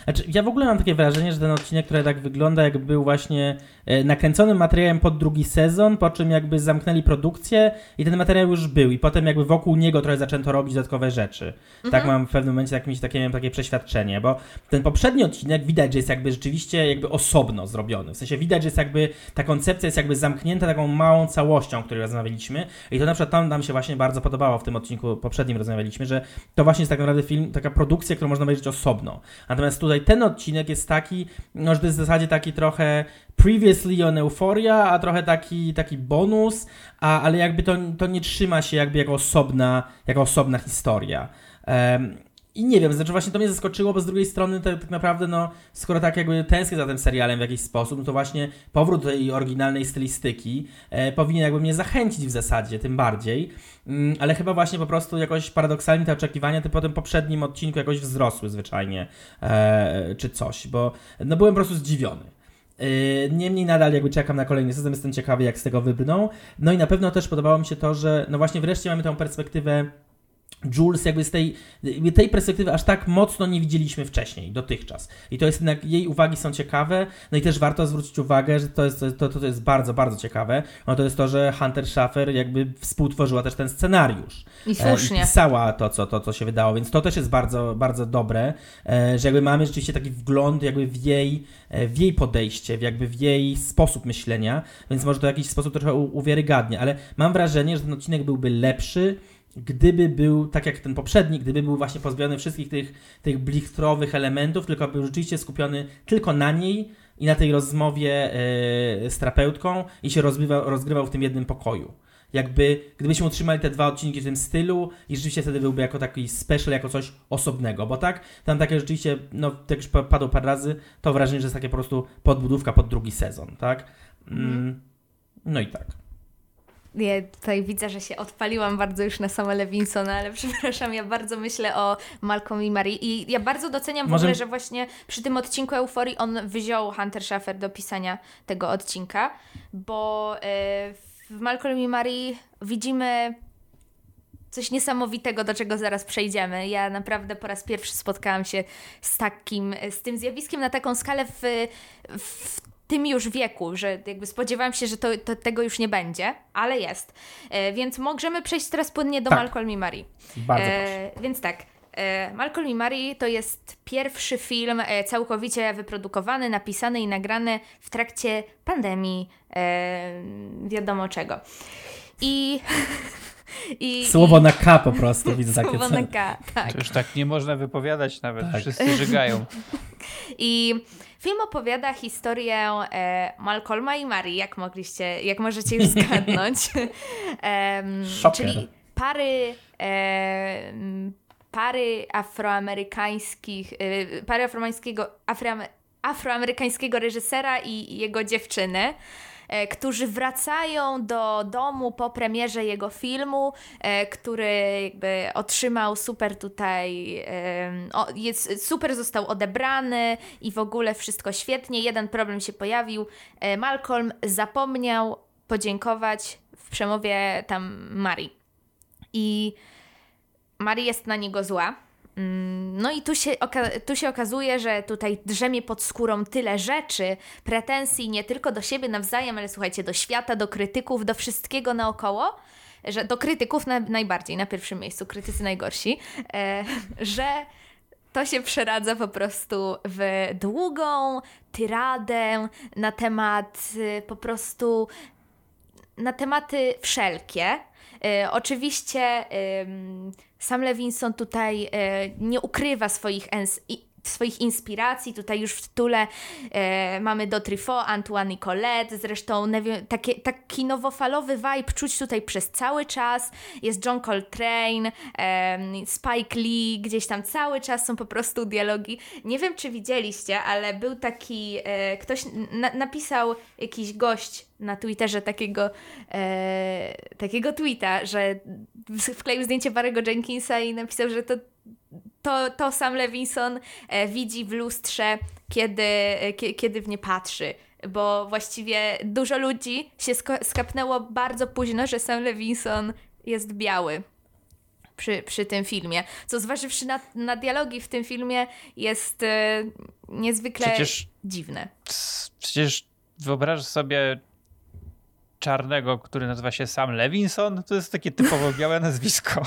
Znaczy, ja w ogóle mam takie wrażenie, że ten odcinek, który tak wygląda, jakby był właśnie e, nakręconym materiałem pod drugi sezon, po czym jakby zamknęli produkcję i ten materiał już był i potem jakby wokół niego trochę zaczęto robić dodatkowe rzeczy. Tak mam w pewnym momencie jakimś takie, miałem takie przeświadczenie, bo ten poprzedni odcinek widać, że jest jakby rzeczywiście jakby osobno zrobiony. W sensie widać, że jest jakby ta koncepcja jest jakby zamknięta taką małą całością, o której rozmawialiśmy i to na przykład tam nam się właśnie bardzo podobało w tym odcinku poprzednim rozmawialiśmy, że to właśnie jest tak naprawdę film, taka produkcja, którą można obejrzeć osobno. Natomiast tutaj ten odcinek jest taki, no, że to jest w zasadzie taki trochę previously on Euphoria, a trochę taki, taki bonus, a, ale jakby to, to nie trzyma się jakby jako osobna, jako osobna historia. I nie wiem, znaczy właśnie to mnie zaskoczyło, bo z drugiej strony tak, tak naprawdę, no, skoro tak jakby tęsknię za tym serialem w jakiś sposób, no to właśnie powrót do tej oryginalnej stylistyki e, powinien jakby mnie zachęcić w zasadzie, tym bardziej. Mm, ale chyba właśnie po prostu jakoś paradoksalnie te oczekiwania te po tym poprzednim odcinku jakoś wzrosły zwyczajnie, e, czy coś, bo no byłem po prostu zdziwiony. E, niemniej nadal jakby czekam na kolejny sezon, jestem ciekawy jak z tego wybrną. No i na pewno też podobało mi się to, że no właśnie wreszcie mamy tą perspektywę Jules jakby z tej, tej perspektywy aż tak mocno nie widzieliśmy wcześniej, dotychczas. I to jest jednak, jej uwagi są ciekawe, no i też warto zwrócić uwagę, że to jest, to, to jest bardzo, bardzo ciekawe, no to jest to, że Hunter Schaffer jakby współtworzyła też ten scenariusz. I słusznie. E, I pisała to, co, to, co się wydało, więc to też jest bardzo, bardzo dobre, e, że jakby mamy rzeczywiście taki wgląd jakby w jej, e, w jej podejście, w jakby w jej sposób myślenia, więc może to w jakiś sposób trochę uwiarygadnia, ale mam wrażenie, że ten odcinek byłby lepszy, gdyby był, tak jak ten poprzedni, gdyby był właśnie pozbawiony wszystkich tych, tych blichtrowych elementów, tylko był rzeczywiście skupiony tylko na niej i na tej rozmowie yy, z terapeutką i się rozgrywał, rozgrywał w tym jednym pokoju. Jakby, gdybyśmy utrzymali te dwa odcinki w tym stylu i rzeczywiście wtedy byłby jako taki special, jako coś osobnego, bo tak, tam takie rzeczywiście, no, tak już padło parę razy, to wrażenie, że jest takie po prostu podbudówka pod drugi sezon, tak? Mm, no i tak. Ja tutaj widzę, że się odpaliłam bardzo już na same Lewinsona, ale przepraszam, ja bardzo myślę o Malcolm i Marie i ja bardzo doceniam Może... w ogóle, że właśnie przy tym odcinku Euforii on wziął Hunter Schaffer do pisania tego odcinka, bo e, w Malcolm i Marie widzimy coś niesamowitego, do czego zaraz przejdziemy. Ja naprawdę po raz pierwszy spotkałam się z takim, z tym zjawiskiem na taką skalę w, w tym już wieku, że jakby spodziewałam się, że to, to tego już nie będzie, ale jest. E, więc możemy przejść teraz płynnie do tak. Malcolm i Marie. Bardzo e, Więc tak. E, Malcolm i Marie to jest pierwszy film e, całkowicie wyprodukowany, napisany i nagrany w trakcie pandemii, e, wiadomo czego. I I, Słowo i... na K po prostu, widzę takie Słowo na K, tak. To już tak nie można wypowiadać nawet, tak. wszyscy żygają. I film opowiada historię e, Malcolma i Marii, jak mogliście, jak możecie już zgadnąć. e, czyli pary e, pary afroamerykańskich, e, pary afroamerykańskiego, afroamerykańskiego reżysera i jego dziewczyny. E, którzy wracają do domu po premierze jego filmu, e, który jakby otrzymał super tutaj, jest, super został odebrany i w ogóle wszystko świetnie. Jeden problem się pojawił. E, Malcolm zapomniał podziękować w przemowie tam Marii. I Marii jest na niego zła no i tu się, tu się okazuje, że tutaj drzemie pod skórą tyle rzeczy, pretensji nie tylko do siebie nawzajem, ale słuchajcie, do świata, do krytyków, do wszystkiego naokoło, że do krytyków na, najbardziej, na pierwszym miejscu, krytycy najgorsi, e, że to się przeradza po prostu w długą tyradę na temat y, po prostu na tematy wszelkie. E, oczywiście sam Levinson tutaj e, nie ukrywa swoich swoich inspiracji. Tutaj już w tytule e, mamy do Truffaut, Antoine Nicolette, zresztą takie, taki nowofalowy vibe czuć tutaj przez cały czas. Jest John Coltrane, e, Spike Lee, gdzieś tam cały czas są po prostu dialogi. Nie wiem, czy widzieliście, ale był taki, e, ktoś na, napisał jakiś gość na Twitterze takiego, e, takiego tweeta, że wkleił zdjęcie Barry'ego Jenkinsa i napisał, że to to, to sam Levinson e, widzi w lustrze, kiedy, e, kiedy w nie patrzy. Bo właściwie dużo ludzi się skapnęło bardzo późno, że sam Levinson jest biały. Przy, przy tym filmie. Co zważywszy na, na dialogi w tym filmie, jest e, niezwykle przecież, dziwne. Przecież wyobrażasz sobie czarnego, który nazywa się Sam Levinson? To jest takie typowo białe nazwisko.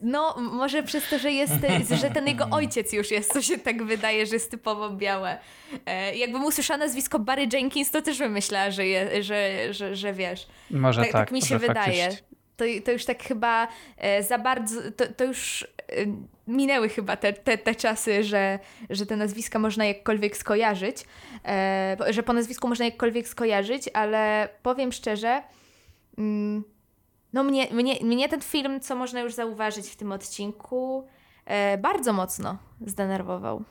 No, może przez to, że jest, że ten jego ojciec już jest, co się tak wydaje, że jest typowo białe. E, jakbym usłyszała nazwisko Barry Jenkins, to też bym myślała, że, je, że, że, że wiesz. Może tak, tak, tak mi się wydaje. To, to już tak chyba e, za bardzo, to, to już e, minęły chyba te, te, te czasy, że, że te nazwiska można jakkolwiek skojarzyć, e, że po nazwisku można jakkolwiek skojarzyć, ale powiem szczerze, mm, no mnie, mnie, mnie ten film, co można już zauważyć w tym odcinku, e, bardzo mocno zdenerwował.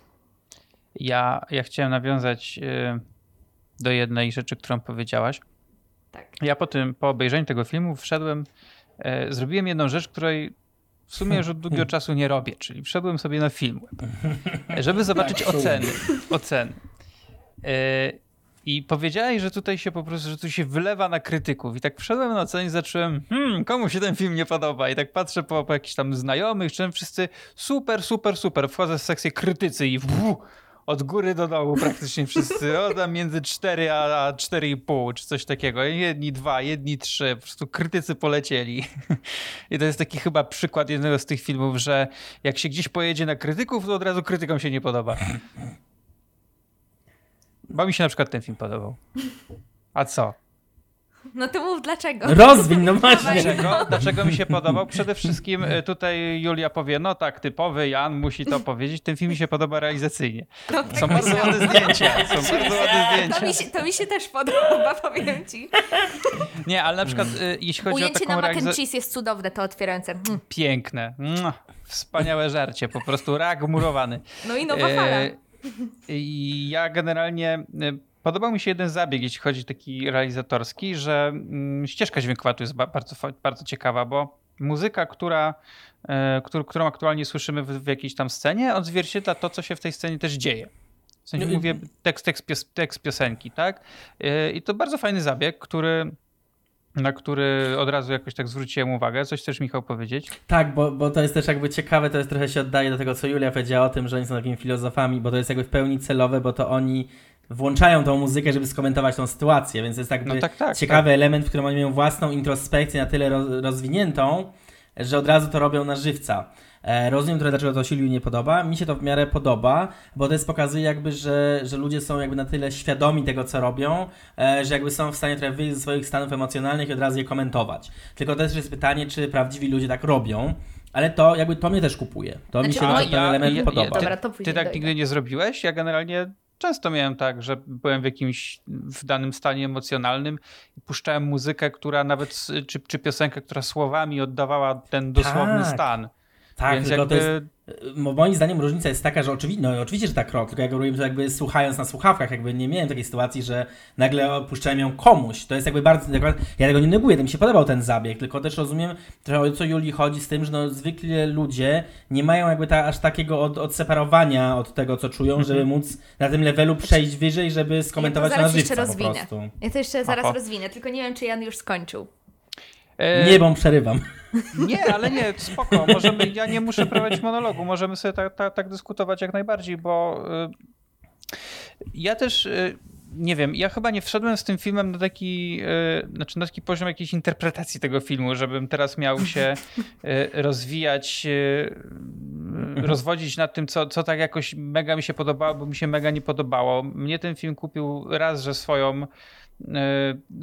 Ja, ja chciałem nawiązać y, do jednej rzeczy, którą powiedziałaś. Tak. Ja po tym, po obejrzeniu tego filmu wszedłem, e, zrobiłem jedną rzecz, której w sumie już od długiego czasu nie robię, czyli wszedłem sobie na film, żeby zobaczyć Tak, oceny. oceny. I powiedziałeś, że tutaj się po prostu, że tu się wylewa na krytyków. I tak wszedłem na ocenę i zacząłem, hmm, komu się ten film nie podoba? I tak patrzę po, po jakichś tam znajomych, czy wszyscy super, super, super. Wchodzę w sekcję krytycy i wuu, od góry do dołu praktycznie wszyscy. O, tam między 4 a 4,5 czy coś takiego. Jedni dwa, jedni trzy. Po prostu krytycy polecieli. I to jest taki chyba przykład jednego z tych filmów, że jak się gdzieś pojedzie na krytyków, to od razu krytykom się nie podoba. Bo mi się na przykład ten film podobał. A co? No to mów dlaczego. Rozwiń, no właśnie. Dlaczego? Dlaczego mi się podobał? Przede wszystkim y, tutaj Julia powie, no tak, typowy Jan musi to powiedzieć. Ten film mi się podoba realizacyjnie. No, tak Są bardzo ładne zdjęcia. Są bardzo ładne To zdjęcia. mi, się, to mi się też podoba, powiem ci. Nie, ale na przykład y, jeśli chodzi o Ujęcie taką na mac and cheese jest cudowne, to otwierające. Mm. Piękne. Wspaniałe żarcie, po prostu rak murowany. No i nowa fala. E, I ja generalnie e, podobał mi się jeden zabieg, jeśli chodzi taki realizatorski, że mm, ścieżka dźwiękowa tu jest ba- bardzo, bardzo ciekawa, bo muzyka, która, któr- którą aktualnie słyszymy w, jakiejś tam scenie, odzwierciedla to, co się w tej scenie też dzieje. W sensie No mówię tekst, tekst, pios, tekst piosenki, tak? E, I to bardzo fajny zabieg, który na który od razu jakoś tak zwróciłem uwagę. Coś chcesz, Michał, powiedzieć? Tak, bo, bo to jest też jakby ciekawe, to jest trochę się oddaje do tego, co Julia powiedziała o tym, że oni są takimi filozofami, bo to jest jakby w pełni celowe, bo to oni włączają tą muzykę, żeby skomentować tą sytuację, więc jest jakby No tak, tak, ciekawy element, w którym oni mają własną introspekcję na tyle roz, rozwiniętą, że od razu to robią na żywca. E, rozumiem trochę, dlaczego to się Julii nie podoba. Mi się to w miarę podoba, bo to jest pokazuje jakby, że, że ludzie są jakby na tyle świadomi tego, co robią, e, że jakby są w stanie trochę wyjść ze swoich stanów emocjonalnych i od razu je komentować. Tylko też jest pytanie, czy prawdziwi ludzie tak robią, ale to jakby to mnie też kupuje. To mi Znaczy, się no, ten ja- element ja- podoba. ja- Dobra, to Ty tak dojdę. nigdy nie zrobiłeś? Ja generalnie często miałem tak, że byłem w jakimś w danym stanie emocjonalnym i puszczałem muzykę, która nawet, czy, czy piosenkę, która słowami oddawała ten dosłowny Tak. stan. Tak, Więc tylko jakby... to jest Mo- Moim zdaniem różnica jest taka, że oczywiście, no oczywiście, że tak rok, tylko jak robiłem to jakby słuchając na słuchawkach, jakby nie miałem takiej sytuacji, że nagle opuszczałem ją komuś. To jest jakby bardzo, ja tego nie neguję, to mi się podobał ten zabieg, tylko też rozumiem trochę o co Julii chodzi z tym, że no zwykle ludzie nie mają jakby ta, aż takiego od, odseparowania od tego, co czują, żeby móc na tym levelu przejść wyżej, żeby skomentować Ja to na zaraz jeszcze żywca po rozwinę. prostu. Ja to jeszcze zaraz Aha. rozwinę, tylko nie wiem, czy Jan już skończył. E, Nie, bo przerywam. Nie, ale nie, spoko. Możemy, ja nie muszę prowadzić monologu. Możemy sobie tak, tak, tak dyskutować jak najbardziej, bo y, ja też y, nie wiem, ja chyba nie wszedłem z tym filmem na taki, y, znaczy na taki poziom jakiejś interpretacji tego filmu, żebym teraz miał się rozwijać, rozwodzić nad tym, co, co tak jakoś mega mi się podobało, bo mi się mega nie podobało. Mnie ten film kupił raz, że swoją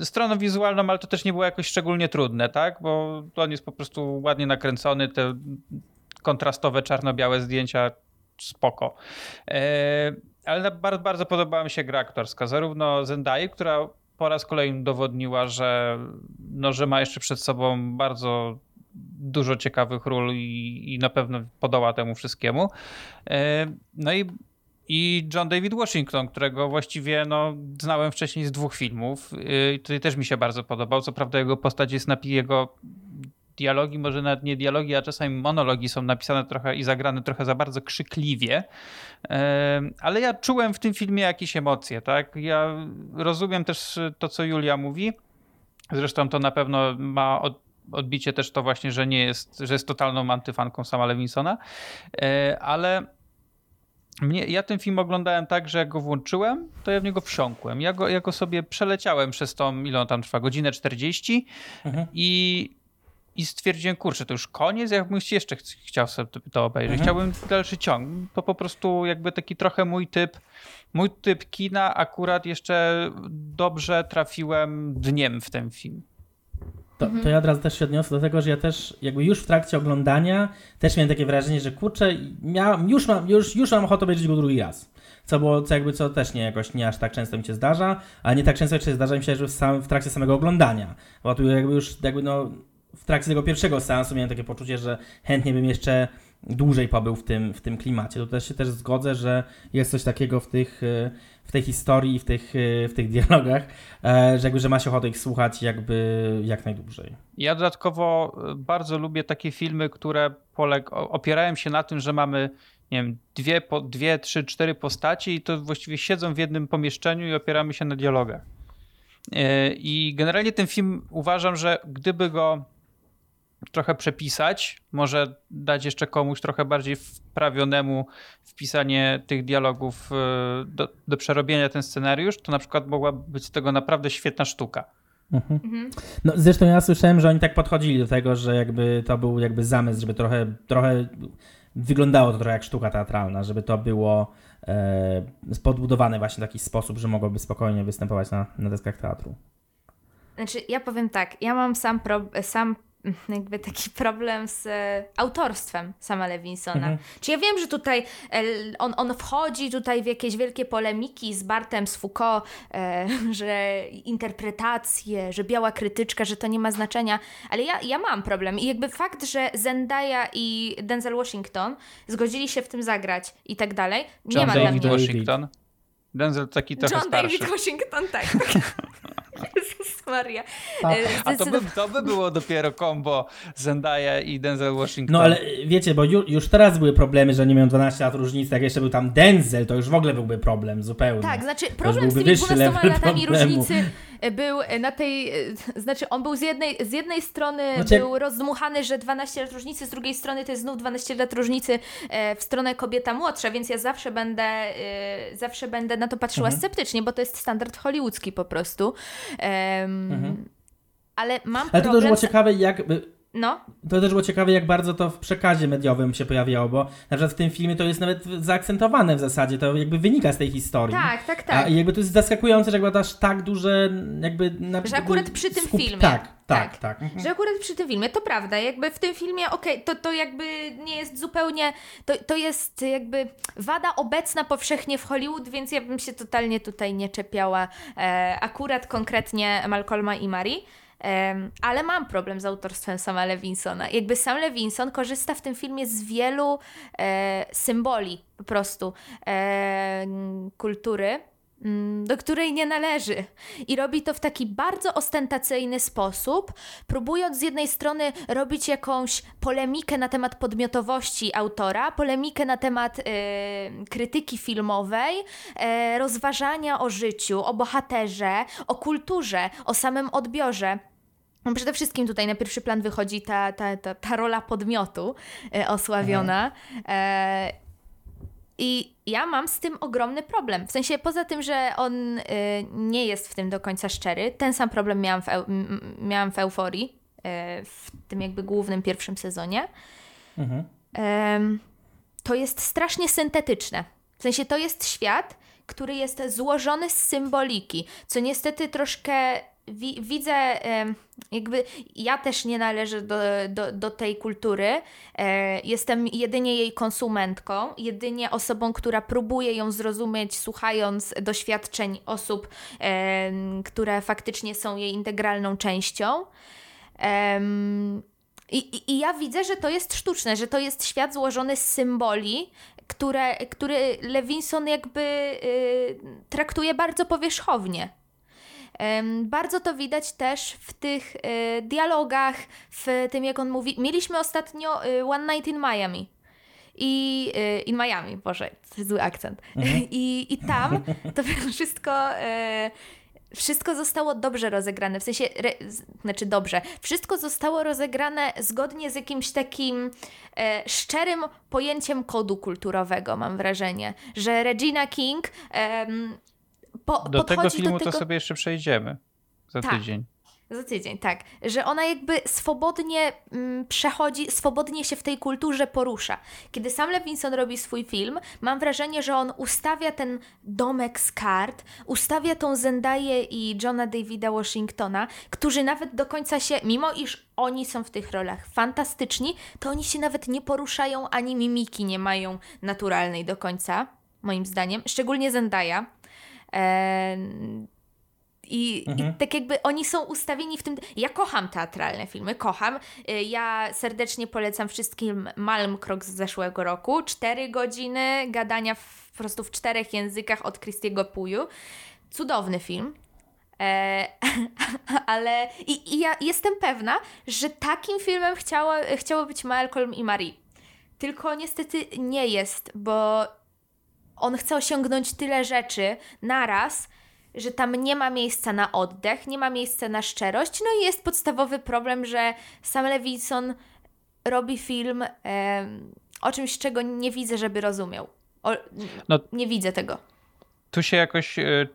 stroną wizualną, ale to też nie było jakoś szczególnie trudne, tak? Bo on jest po prostu ładnie nakręcony, te kontrastowe czarno-białe zdjęcia spoko. E, ale bardzo, bardzo podobała mi się gra aktorska, zarówno Zendai, która po raz kolejny udowodniła, że, no, że ma jeszcze przed sobą bardzo dużo ciekawych ról i, i na pewno podoła temu wszystkiemu. E, No i i John David Washington, którego właściwie no, znałem wcześniej z dwóch filmów. Yy, Tutaj też mi się bardzo podobał. Co prawda jego postać jest napi jego dialogi, może nawet nie dialogi, a czasami monologi są napisane trochę i zagrane trochę za bardzo krzykliwie. Yy, Ale ja czułem w tym filmie jakieś emocje, tak? Ja rozumiem też to, co Julia mówi. Zresztą to na pewno ma od, odbicie też to właśnie, że nie jest, że jest totalną antyfanką sama Lewinsona, Yy, ale mnie, ja ten film oglądałem tak, że jak go włączyłem, to ja w niego wsiąkłem. Ja go, ja go sobie przeleciałem przez tą, ile on tam trwa, godzinę 40 Mhm. i, i stwierdziłem, kurczę, to już koniec, ja bym jeszcze ch- chciał sobie to, to obejrzeć. Mhm. Chciałbym dalszy ciąg. To po prostu jakby taki trochę mój typ, mój typ kina, akurat jeszcze dobrze trafiłem dniem w ten film. To, Mhm. to ja od razu też się odniosę do tego, że ja też jakby już w trakcie oglądania też miałem takie wrażenie, że kurczę, miał, już, mam, już, już mam ochotę obejrzeć go drugi raz. Co było, co jakby, co też nie jakoś nie aż tak często mi się zdarza, a nie tak często się zdarza mi się, że w, sam, w trakcie samego oglądania. Bo tu jakby już jakby no w trakcie tego pierwszego seansu miałem takie poczucie, że chętnie bym jeszcze dłużej pobył w tym, w tym klimacie. To też się też zgodzę, że jest coś takiego w tych, e, w tej historii, w tych, e, w tych dialogach, e, że jakby, że ma się ochotę ich słuchać jakby jak najdłużej. Ja dodatkowo bardzo lubię takie filmy, które poleg- opierają się na tym, że mamy nie wiem, dwie, po, dwie, trzy, cztery postaci i to właściwie siedzą w jednym pomieszczeniu i opieramy się na dialogach. I generalnie ten film uważam, że gdyby go trochę przepisać, może dać jeszcze komuś trochę bardziej wprawionemu wpisanie tych dialogów e, do, do przerobienia ten scenariusz, to na przykład mogłaby być z tego naprawdę świetna sztuka. Mhm. Mhm. No, zresztą ja słyszałem, że oni tak podchodzili do tego, że jakby to był jakby zamysł, żeby trochę, trochę wyglądało to trochę jak sztuka teatralna, żeby to było e, podbudowane właśnie w taki sposób, że mogłoby spokojnie występować na, na deskach teatru. Znaczy, ja powiem tak, ja mam sam, pro, sam jakby taki problem z e, autorstwem sama Lewinsona. Mhm. Czy ja wiem, że tutaj e, on, on wchodzi tutaj w jakieś wielkie polemiki z Bartem, z Foucault, e, że interpretacje, że biała krytyczka, że to nie ma znaczenia, ale ja, ja mam problem i jakby fakt, że Zendaya i Denzel Washington zgodzili się w tym zagrać i tak dalej, nie John ma David dla mnie... Washington? Denzel taki trochę John starszy. David Washington, tak. Maria. A, e, a to, by, to by było dopiero kombo Zendaya i Denzel Washington. No ale wiecie, bo ju, już teraz były problemy, że nie miał 12 lat różnicy, jak jeszcze był tam Denzel, to już w ogóle byłby problem zupełnie. Tak, znaczy problem z tymi 12 latami problemu. różnicy był na tej, znaczy on był z jednej, z jednej strony znaczy... był rozdmuchany, że 12 lat różnicy, z drugiej strony to jest znów 12 lat różnicy e, w stronę kobieta młodsza, więc ja zawsze będę, e, zawsze będę na to patrzyła mhm. sceptycznie, bo to jest standard hollywoodzki po prostu. Um, mhm. Ale mam Ale to też było ciekawe, jak no. To też było ciekawe, jak bardzo to w przekazie mediowym się pojawiało, bo na przykład w tym filmie to jest nawet zaakcentowane w zasadzie, to jakby wynika z tej historii. Tak, tak, tak. A jakby to jest zaskakujące, że jakby aż tak duże jakby... Na, że akurat przy tym skup... filmie. Tak, tak, tak. tak. Mhm. Że akurat przy tym filmie, to prawda, jakby w tym filmie, okej, okay, to, to jakby nie jest zupełnie, to, to jest jakby wada obecna powszechnie w Hollywood, więc ja bym się totalnie tutaj nie czepiała e, akurat konkretnie Malcolma i Marii. Ale mam problem z autorstwem sama Lewinsona. Jakby sam Lewinson korzysta w tym filmie z wielu e, symboli po prostu kultury, do której nie należy. I robi to w taki bardzo ostentacyjny sposób, próbując z jednej strony robić jakąś polemikę na temat podmiotowości autora, polemikę na temat e, krytyki filmowej, e, rozważania o życiu, o bohaterze, o kulturze, o samym odbiorze. No przede wszystkim tutaj na pierwszy plan wychodzi ta, ta, ta, ta rola podmiotu e, osławiona. E, I ja mam z tym ogromny problem. W sensie poza tym, że on e, nie jest w tym do końca szczery, ten sam problem miałam w, miałam w euforii, e, w tym jakby głównym pierwszym sezonie. Mhm. to jest strasznie syntetyczne. W sensie to jest świat, który jest złożony z symboliki, co niestety troszkę wi widzę, jakby ja też nie należę do, do, do tej kultury. E, jestem jedynie jej konsumentką, jedynie osobą, która próbuje ją zrozumieć, słuchając doświadczeń osób, które faktycznie są jej integralną częścią. I, i, I, ja widzę, że to jest sztuczne, że to jest świat złożony z symboli, które, który Levinson jakby y, traktuje bardzo powierzchownie. Bardzo to widać też w tych e, dialogach, w tym jak on mówi. Mieliśmy ostatnio e, One Night in Miami. I in Miami, Boże, zły akcent. Mhm. I, I tam to wszystko wszystko zostało dobrze rozegrane, w sensie, re, znaczy dobrze, wszystko zostało rozegrane zgodnie z jakimś takim e, szczerym pojęciem kodu kulturowego, mam wrażenie, że Regina King e, po, do tego filmu do tego... to sobie jeszcze przejdziemy za tak. tydzień. Za tydzień, tak. Że ona jakby swobodnie mm, przechodzi, swobodnie się w tej kulturze porusza. Kiedy sam Levinson robi swój film, mam wrażenie, że on ustawia ten domek z kart, ustawia tą Zendaję i Johna Davida Washingtona, którzy nawet do końca się, mimo iż oni są w tych rolach fantastyczni, to oni się nawet nie poruszają, ani mimiki nie mają naturalnej do końca, moim zdaniem. Szczególnie Zendaya I, mhm. I, tak jakby oni są ustawieni w tym. Ja kocham teatralne filmy, kocham. Y, ja serdecznie polecam wszystkim Malm Krok z zeszłego roku. Cztery godziny gadania w, po prostu w czterech językach od Christiego Puju. Cudowny film. E, ale i, i, ja jestem pewna, że takim filmem chciało, chciało być Malcolm i Marie. Tylko niestety nie jest, bo on chce osiągnąć tyle rzeczy naraz, że tam nie ma miejsca na oddech, nie ma miejsca na szczerość. No i jest podstawowy problem, że Sam Levinson robi film e, o czymś, czego nie widzę, żeby rozumiał. O, no, nie widzę tego. Tu się jakoś e,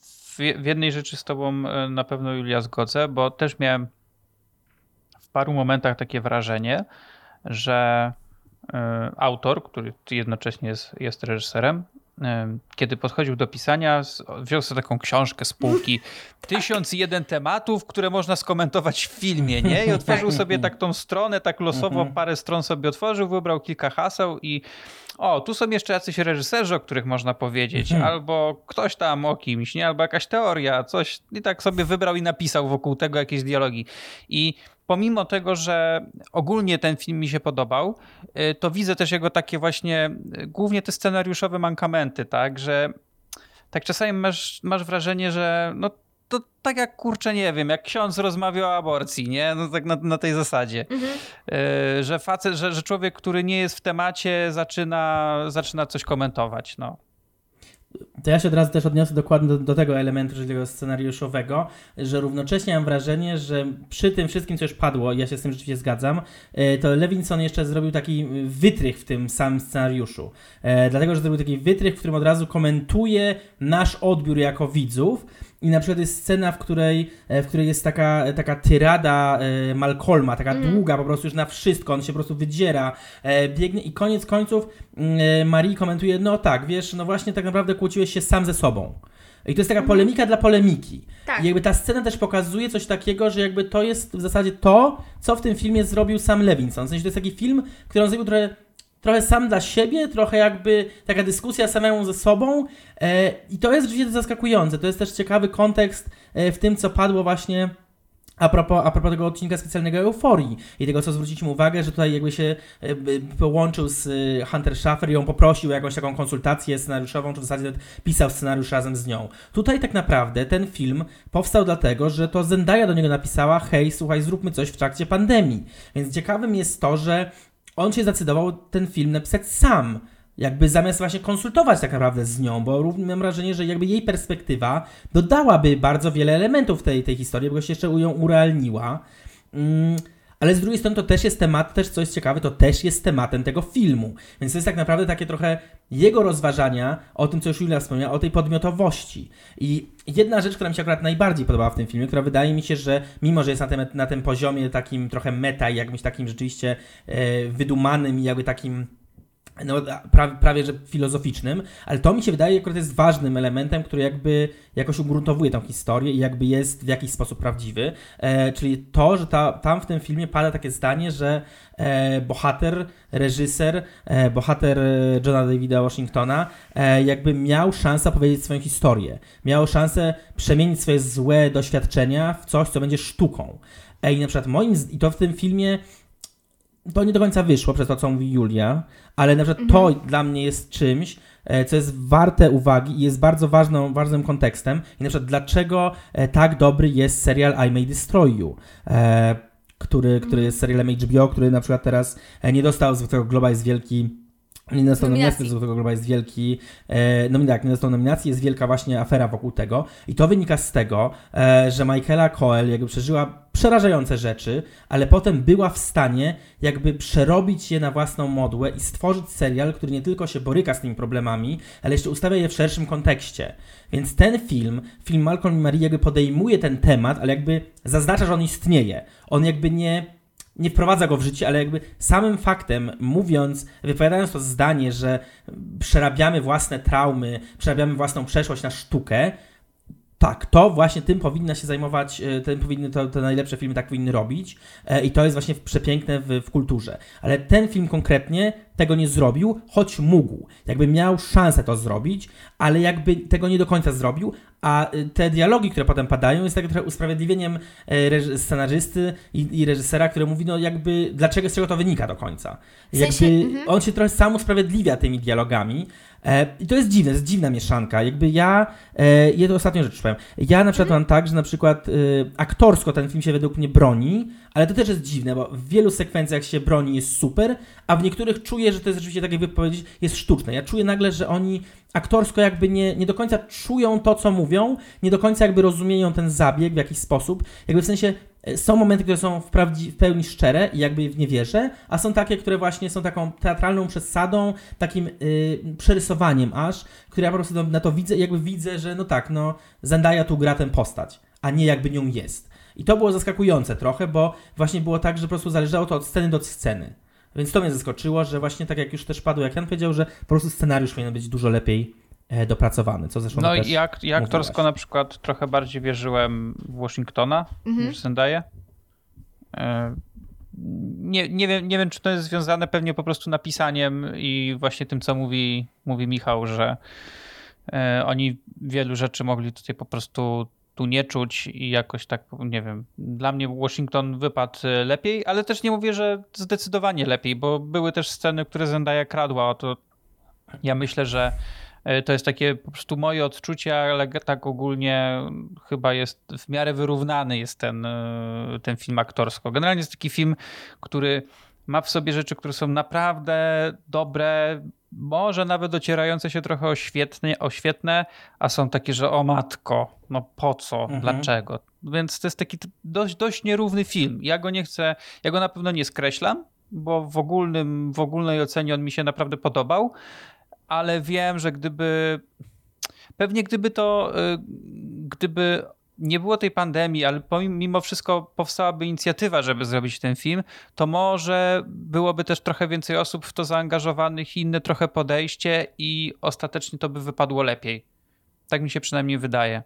w, jednej rzeczy z tobą e, na pewno Julia zgodzę, bo też miałem w paru momentach takie wrażenie, że e, autor, który jednocześnie jest, jest reżyserem, kiedy podchodził do pisania, wziął sobie taką książkę z półki, tysiąc jeden tematów, które można skomentować w filmie, nie? I otworzył sobie tak tą stronę, tak losowo mhm. parę stron sobie otworzył, wybrał kilka haseł i o, tu są jeszcze jacyś reżyserzy, o których można powiedzieć, mhm. albo ktoś tam o kimś, nie? Albo jakaś teoria, coś i tak sobie wybrał i napisał wokół tego jakieś dialogi. I pomimo tego, że ogólnie ten film mi się podobał, y, to widzę też jego takie właśnie, y, głównie te scenariuszowe mankamenty, tak, że tak czasami masz, masz wrażenie, że no to tak jak kurczę, nie wiem, jak ksiądz rozmawia o aborcji, nie? No tak na, na tej zasadzie. Mhm. Y, że facet, że, że człowiek, który nie jest w temacie, zaczyna, zaczyna coś komentować, no. To ja się od razu też odniosę dokładnie do, do, tego elementu, czyli tego scenariuszowego, że równocześnie mam wrażenie, że przy tym wszystkim, co już padło, ja się z tym rzeczywiście zgadzam, e, to Levinson jeszcze zrobił taki wytrych w tym samym scenariuszu. E, dlatego, że zrobił taki wytrych, w którym od razu komentuje nasz odbiór jako widzów i na przykład jest scena, w której, e, w której jest taka, taka tyrada e, Malcolma, taka mm. długa po prostu już na wszystko, on się po prostu wydziera, e, biegnie i koniec końców mm, Marie komentuje, no tak, wiesz, no właśnie tak naprawdę kłóciłeś się sam ze sobą. I to jest taka mhm. polemika dla polemiki. Tak. I jakby ta scena też pokazuje coś takiego, że jakby to jest w zasadzie to, co w tym filmie zrobił sam Levinson. W sensie to jest taki film, który on zrobił trochę trochę sam dla siebie, trochę jakby taka dyskusja samemu ze sobą e, i to jest rzeczywiście zaskakujące. To jest też ciekawy kontekst e, w tym, co padło właśnie a propos, a propos tego odcinka specjalnego Euforii i tego, co zwróciliśmy uwagę, że tutaj jakby się e, połączył z Hunter Schaffer i ją poprosił o jakąś taką konsultację scenariuszową, czy w zasadzie pisał scenariusz razem z nią. Tutaj tak naprawdę ten film powstał dlatego, że to Zendaya do niego napisała hej, słuchaj, zróbmy coś w trakcie pandemii. Więc ciekawym jest to, że on się zdecydował ten film napisać sam. Jakby zamiast właśnie konsultować tak naprawdę z nią, bo mam wrażenie, że jakby jej perspektywa dodałaby bardzo wiele elementów tej, tej historii, bo się jeszcze ją urealniła. Mm, ale z drugiej strony to też jest temat, też co jest ciekawe, to też jest tematem tego filmu. Więc to jest tak naprawdę takie trochę jego rozważania o tym, co już Julia wspomniała, o tej podmiotowości. I jedna rzecz, która mi się akurat najbardziej podobała w tym filmie, która wydaje mi się, że mimo, że jest na tym, na tym poziomie takim trochę meta i jakimś takim rzeczywiście e, wydumanym i jakby takim no, prawie, prawie że filozoficznym, ale to mi się wydaje akurat jest ważnym elementem, który jakby jakoś ugruntowuje tą historię i jakby jest w jakiś sposób prawdziwy. E, czyli to, że ta, tam w tym filmie pada takie zdanie, że e, bohater, reżyser, e, bohater Johna Davida Washingtona e, jakby miał szansę powiedzieć swoją historię. Miał szansę przemienić swoje złe doświadczenia w coś, co będzie sztuką. E, I na przykład moim, i to w tym filmie to nie do końca wyszło przez to, co mówi Julia, ale na przykład mhm. to dla mnie jest czymś, e, co jest warte uwagi i jest bardzo ważną, ważnym kontekstem. I na przykład dlaczego e, tak dobry jest serial I May Destroy You. E, który, który jest serialem HBO, który na przykład teraz nie dostał Złotego Globa, jest wielki nie dostał nominacji do Złotego Globa, jest wielki, e, no tak, nie dostał nominacji, jest wielka właśnie afera wokół tego i to wynika z tego, e, że Michaela Coel jakby przeżyła przerażające rzeczy, ale potem była w stanie jakby przerobić je na własną modłę i stworzyć serial, który nie tylko się boryka z tymi problemami, ale jeszcze ustawia je w szerszym kontekście. Więc ten film, film Malcolm i Marie jakby podejmuje ten temat, ale jakby zaznacza, że on istnieje. On jakby nie nie wprowadza go w życie, ale jakby samym faktem, mówiąc, wypowiadając to zdanie, że przerabiamy własne traumy, przerabiamy własną przeszłość na sztukę, tak, to właśnie tym powinna się zajmować, e, tym powinny, to, te najlepsze filmy tak powinny robić e, i to jest właśnie przepiękne w, w kulturze. Ale ten film konkretnie tego nie zrobił, choć mógł. Jakby miał szansę to zrobić, ale jakby tego nie do końca zrobił, a e, te dialogi, które potem padają, jest tak trochę usprawiedliwieniem scenarzysty i, i, reżysera, który mówi, no jakby, dlaczego z czego to wynika do końca. Jakby w sensie, mhm. on się trochę sam usprawiedliwia tymi dialogami, E, I to jest dziwne, jest dziwna mieszanka. Jakby ja, e, jedną ostatnią rzecz powiem. Ja na przykład mam tak, że na przykład e, aktorsko ten film się według mnie broni, ale to też jest dziwne, bo w wielu sekwencjach się broni jest super, a w niektórych czuję, że to jest rzeczywiście, tak jakby powiedzieć, jest sztuczne. Ja czuję nagle, że oni aktorsko jakby nie, nie do końca czują to, co mówią, nie do końca jakby rozumieją ten zabieg w jakiś sposób. Jakby w sensie e, są momenty, które są w, prawdzi, w pełni szczere i jakby w nie wierzę, a są takie, które właśnie są taką teatralną przesadą, takim yy, przerysowaniem aż, które ja po prostu na to widzę i jakby widzę, że no tak, no Zendaya tu gra tę postać, a nie jakby nią jest. I to było zaskakujące trochę, bo właśnie było tak, że po prostu zależało to od sceny do sceny. Więc to mnie zaskoczyło, że właśnie tak jak już też padło, jak Jan powiedział, że po prostu scenariusz powinien być dużo lepiej e, dopracowany, co zresztą No i jak, jak aktorsko na przykład trochę bardziej wierzyłem w Washingtona mhm. niż Zendaya. E, nie, nie, wiem, nie wiem, czy to jest związane pewnie po prostu napisaniem i właśnie tym, co mówi, mówi Michał, że e, oni wielu rzeczy mogli tutaj po prostu tu nie czuć i jakoś tak, nie wiem, dla mnie Washington wypadł lepiej, ale też nie mówię, że zdecydowanie lepiej, bo były też sceny, które Zendaya kradła, to ja myślę, że e, to jest takie po prostu moje odczucie, ale tak ogólnie chyba jest w miarę wyrównany jest ten, e, ten film aktorsko. Generalnie jest taki film, który ma w sobie rzeczy, które są naprawdę dobre, może nawet docierające się trochę oświetnie, oświetne, a są takie, że o matko, no po co, mhm. dlaczego? Więc to jest taki dość, dość nierówny film. Ja go nie chcę, ja go na pewno nie skreślam, bo w, ogólnym, w ogólnej ocenie on mi się naprawdę podobał, ale wiem, że gdyby pewnie gdyby to, y, gdyby nie było tej pandemii, ale mimo wszystko powstałaby inicjatywa, żeby zrobić ten film, to może byłoby też trochę więcej osób w to zaangażowanych, inne trochę podejście i ostatecznie to by wypadło lepiej. Tak mi się przynajmniej wydaje.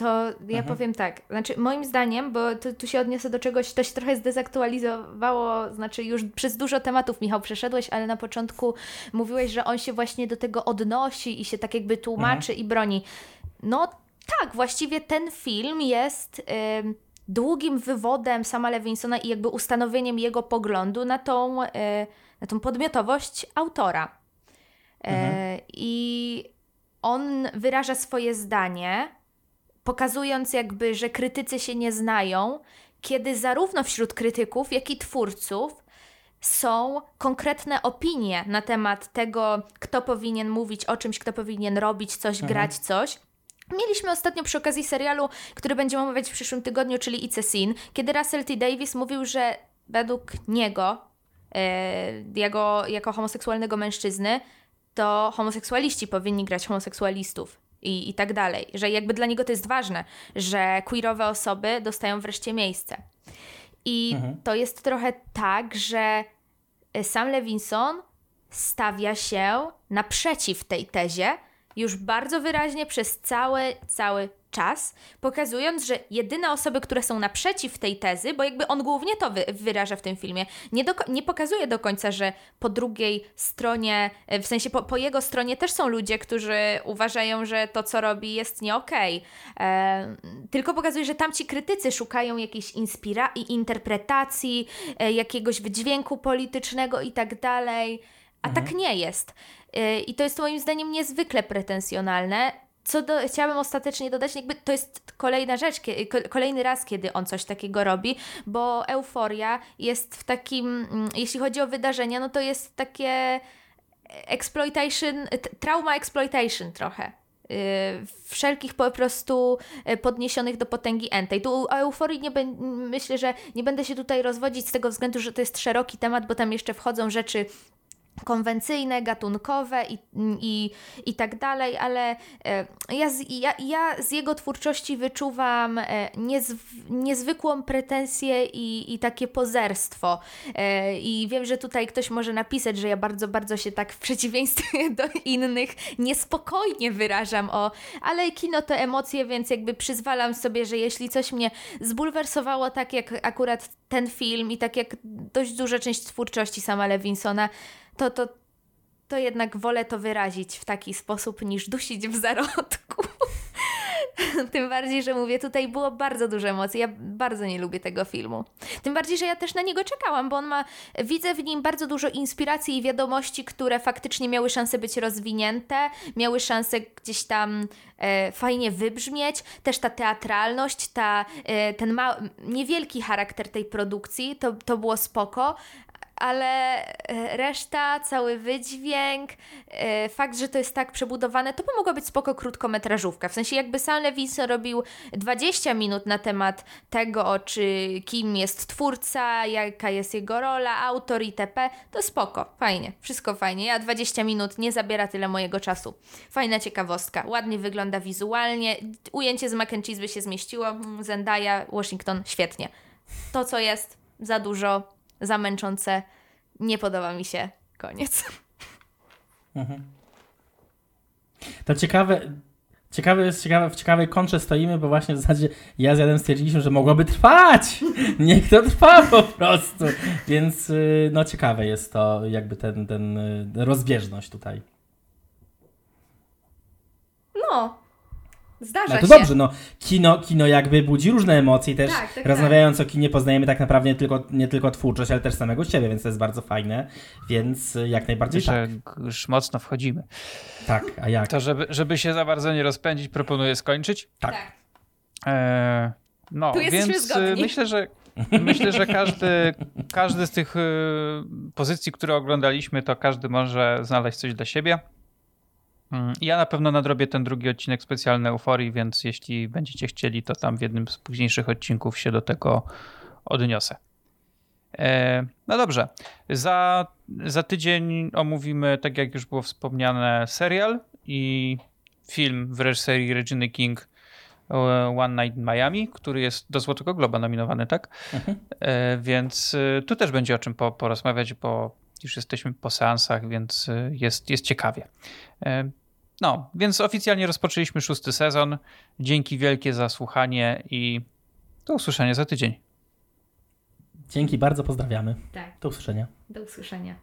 To ja mhm. powiem tak, znaczy moim zdaniem, bo tu, tu, się odniosę do czegoś, to się trochę zdezaktualizowało, znaczy już przez dużo tematów Michał przeszedłeś, ale na początku mówiłeś, że on się właśnie do tego odnosi i się tak jakby tłumaczy mhm. i broni. No tak, właściwie ten film jest y, długim wywodem sama Lewinsona i jakby ustanowieniem jego poglądu na tą, y, na tą podmiotowość autora. E, mhm. Y, I on wyraża swoje zdanie, pokazując jakby, że krytycy się nie znają, kiedy zarówno wśród krytyków, jak i twórców są konkretne opinie na temat tego, kto powinien mówić o czymś, kto powinien robić coś, mhm. grać coś. Mieliśmy ostatnio przy okazji serialu, który będziemy omawiać w przyszłym tygodniu, czyli It's a kiedy Russell T. Davis mówił, że według niego, e, jego, jako homoseksualnego mężczyzny, to homoseksualiści powinni grać homoseksualistów i, i tak dalej. Że jakby dla niego to jest ważne, że queerowe osoby dostają wreszcie miejsce. I mhm. to jest trochę tak, że sam Levinson stawia się naprzeciw tej tezie, już bardzo wyraźnie przez cały, cały czas, pokazując, że jedyne osoby, które są naprzeciw tej tezy, bo jakby on głównie to wy, wyraża w tym filmie, nie, do, nie pokazuje do końca, że po drugiej stronie, w sensie po, po jego stronie też są ludzie, którzy uważają, że to, co robi, jest nie okej. Okay. E, tylko pokazuje, że tamci krytycy szukają jakiejś inspiracji, interpretacji, e, jakiegoś wydźwięku politycznego i tak dalej. A tak mhm. tak nie jest. Y, I to jest moim zdaniem niezwykle pretensjonalne. Co do, chciałabym ostatecznie dodać, jakby to jest kolejna rzecz, kolejny raz, kiedy on coś takiego robi, bo euforia jest w takim, mm, jeśli chodzi o wydarzenia, no to jest takie exploitation, trauma exploitation trochę y, wszelkich po prostu y, podniesionych do potęgi entej. Tu o euforii nie myślę, że nie będę się tutaj rozwodzić z tego względu, że to jest szeroki temat, bo tam jeszcze wchodzą rzeczy konwencyjne, gatunkowe i, i, i tak dalej, ale e, ja z, ja, ja z jego twórczości wyczuwam e, niezw, niezwykłą pretensję i, i takie pozerstwo. E, I wiem, że tutaj ktoś może napisać, że ja bardzo, bardzo się tak w przeciwieństwie do innych niespokojnie wyrażam o, ale kino to emocje, więc jakby przyzwalam sobie, że jeśli coś mnie zbulwersowało, tak jak akurat ten film i tak jak dość duża część twórczości sama Lewinsona, to, to, to jednak wolę to wyrazić w taki sposób, niż dusić w zarodku. Tym bardziej, że mówię, tutaj było bardzo dużo emocji. Ja bardzo nie lubię tego filmu. Tym bardziej, że ja też na niego czekałam, bo on ma, widzę w nim bardzo dużo inspiracji i wiadomości, które faktycznie miały szansę być rozwinięte, miały szansę gdzieś tam e, fajnie wybrzmieć. Też ta teatralność, ta, e, ten ma, niewielki charakter tej produkcji, to, to było spoko, ale e, reszta, cały wydźwięk, e, fakt, że to jest tak przebudowane, to by mogła być spoko krótkometrażówka. W sensie jakby Sam Levinson robił 20 minut na temat tego, czy kim jest twórca, jaka jest jego rola, autor itp., to spoko, fajnie, wszystko fajnie. Ja 20 minut nie zabiera tyle mojego czasu. Fajna ciekawostka, ładnie wygląda wizualnie, ujęcie z mac by się zmieściło, mm, Zendaya, Washington, świetnie. To, co jest, za dużo, zamęczące. Nie podoba mi się. Koniec. Mhm. To ciekawe, ciekawe jest, ciekawe, w ciekawej kontrze stoimy, bo właśnie w zasadzie ja z Jadem stwierdziliśmy, że mogłoby trwać. Niech to trwa po prostu. Więc y, no ciekawe jest to jakby ten, ten y, rozbieżność tutaj. No, Zdarza no to się. dobrze, no kino, kino jakby budzi różne emocje i też Tak, tak, rozmawiając o kinie poznajemy tak naprawdę nie tylko, nie tylko twórczość, ale też samego siebie, więc to jest bardzo fajne, więc jak najbardziej Że tak. już mocno wchodzimy. Tak, a jak? To żeby, żeby się za bardzo nie rozpędzić, proponuję skończyć. Tak. E, no, więc zgodni. y, myślę, że myślę, że każdy, każdy z tych y, pozycji, które oglądaliśmy, to każdy może znaleźć coś dla siebie. Mm, Ja na pewno nadrobię ten drugi odcinek specjalny Euforii, więc jeśli będziecie chcieli, to tam w jednym z późniejszych odcinków się do tego odniosę. E, No dobrze. Za, za tydzień omówimy, tak jak już było wspomniane, serial i film w reżyserii Reginy King e, One Night in Miami, który jest do Złotego Globa nominowany, tak? Mhm. E, Więc tu też będzie o czym po, porozmawiać, bo już jesteśmy po seansach, więc jest, jest ciekawie. No, więc oficjalnie rozpoczęliśmy szósty sezon. Dzięki wielkie za słuchanie i do usłyszenia za tydzień. Dzięki bardzo, pozdrawiamy. Tak, Do usłyszenia. do usłyszenia.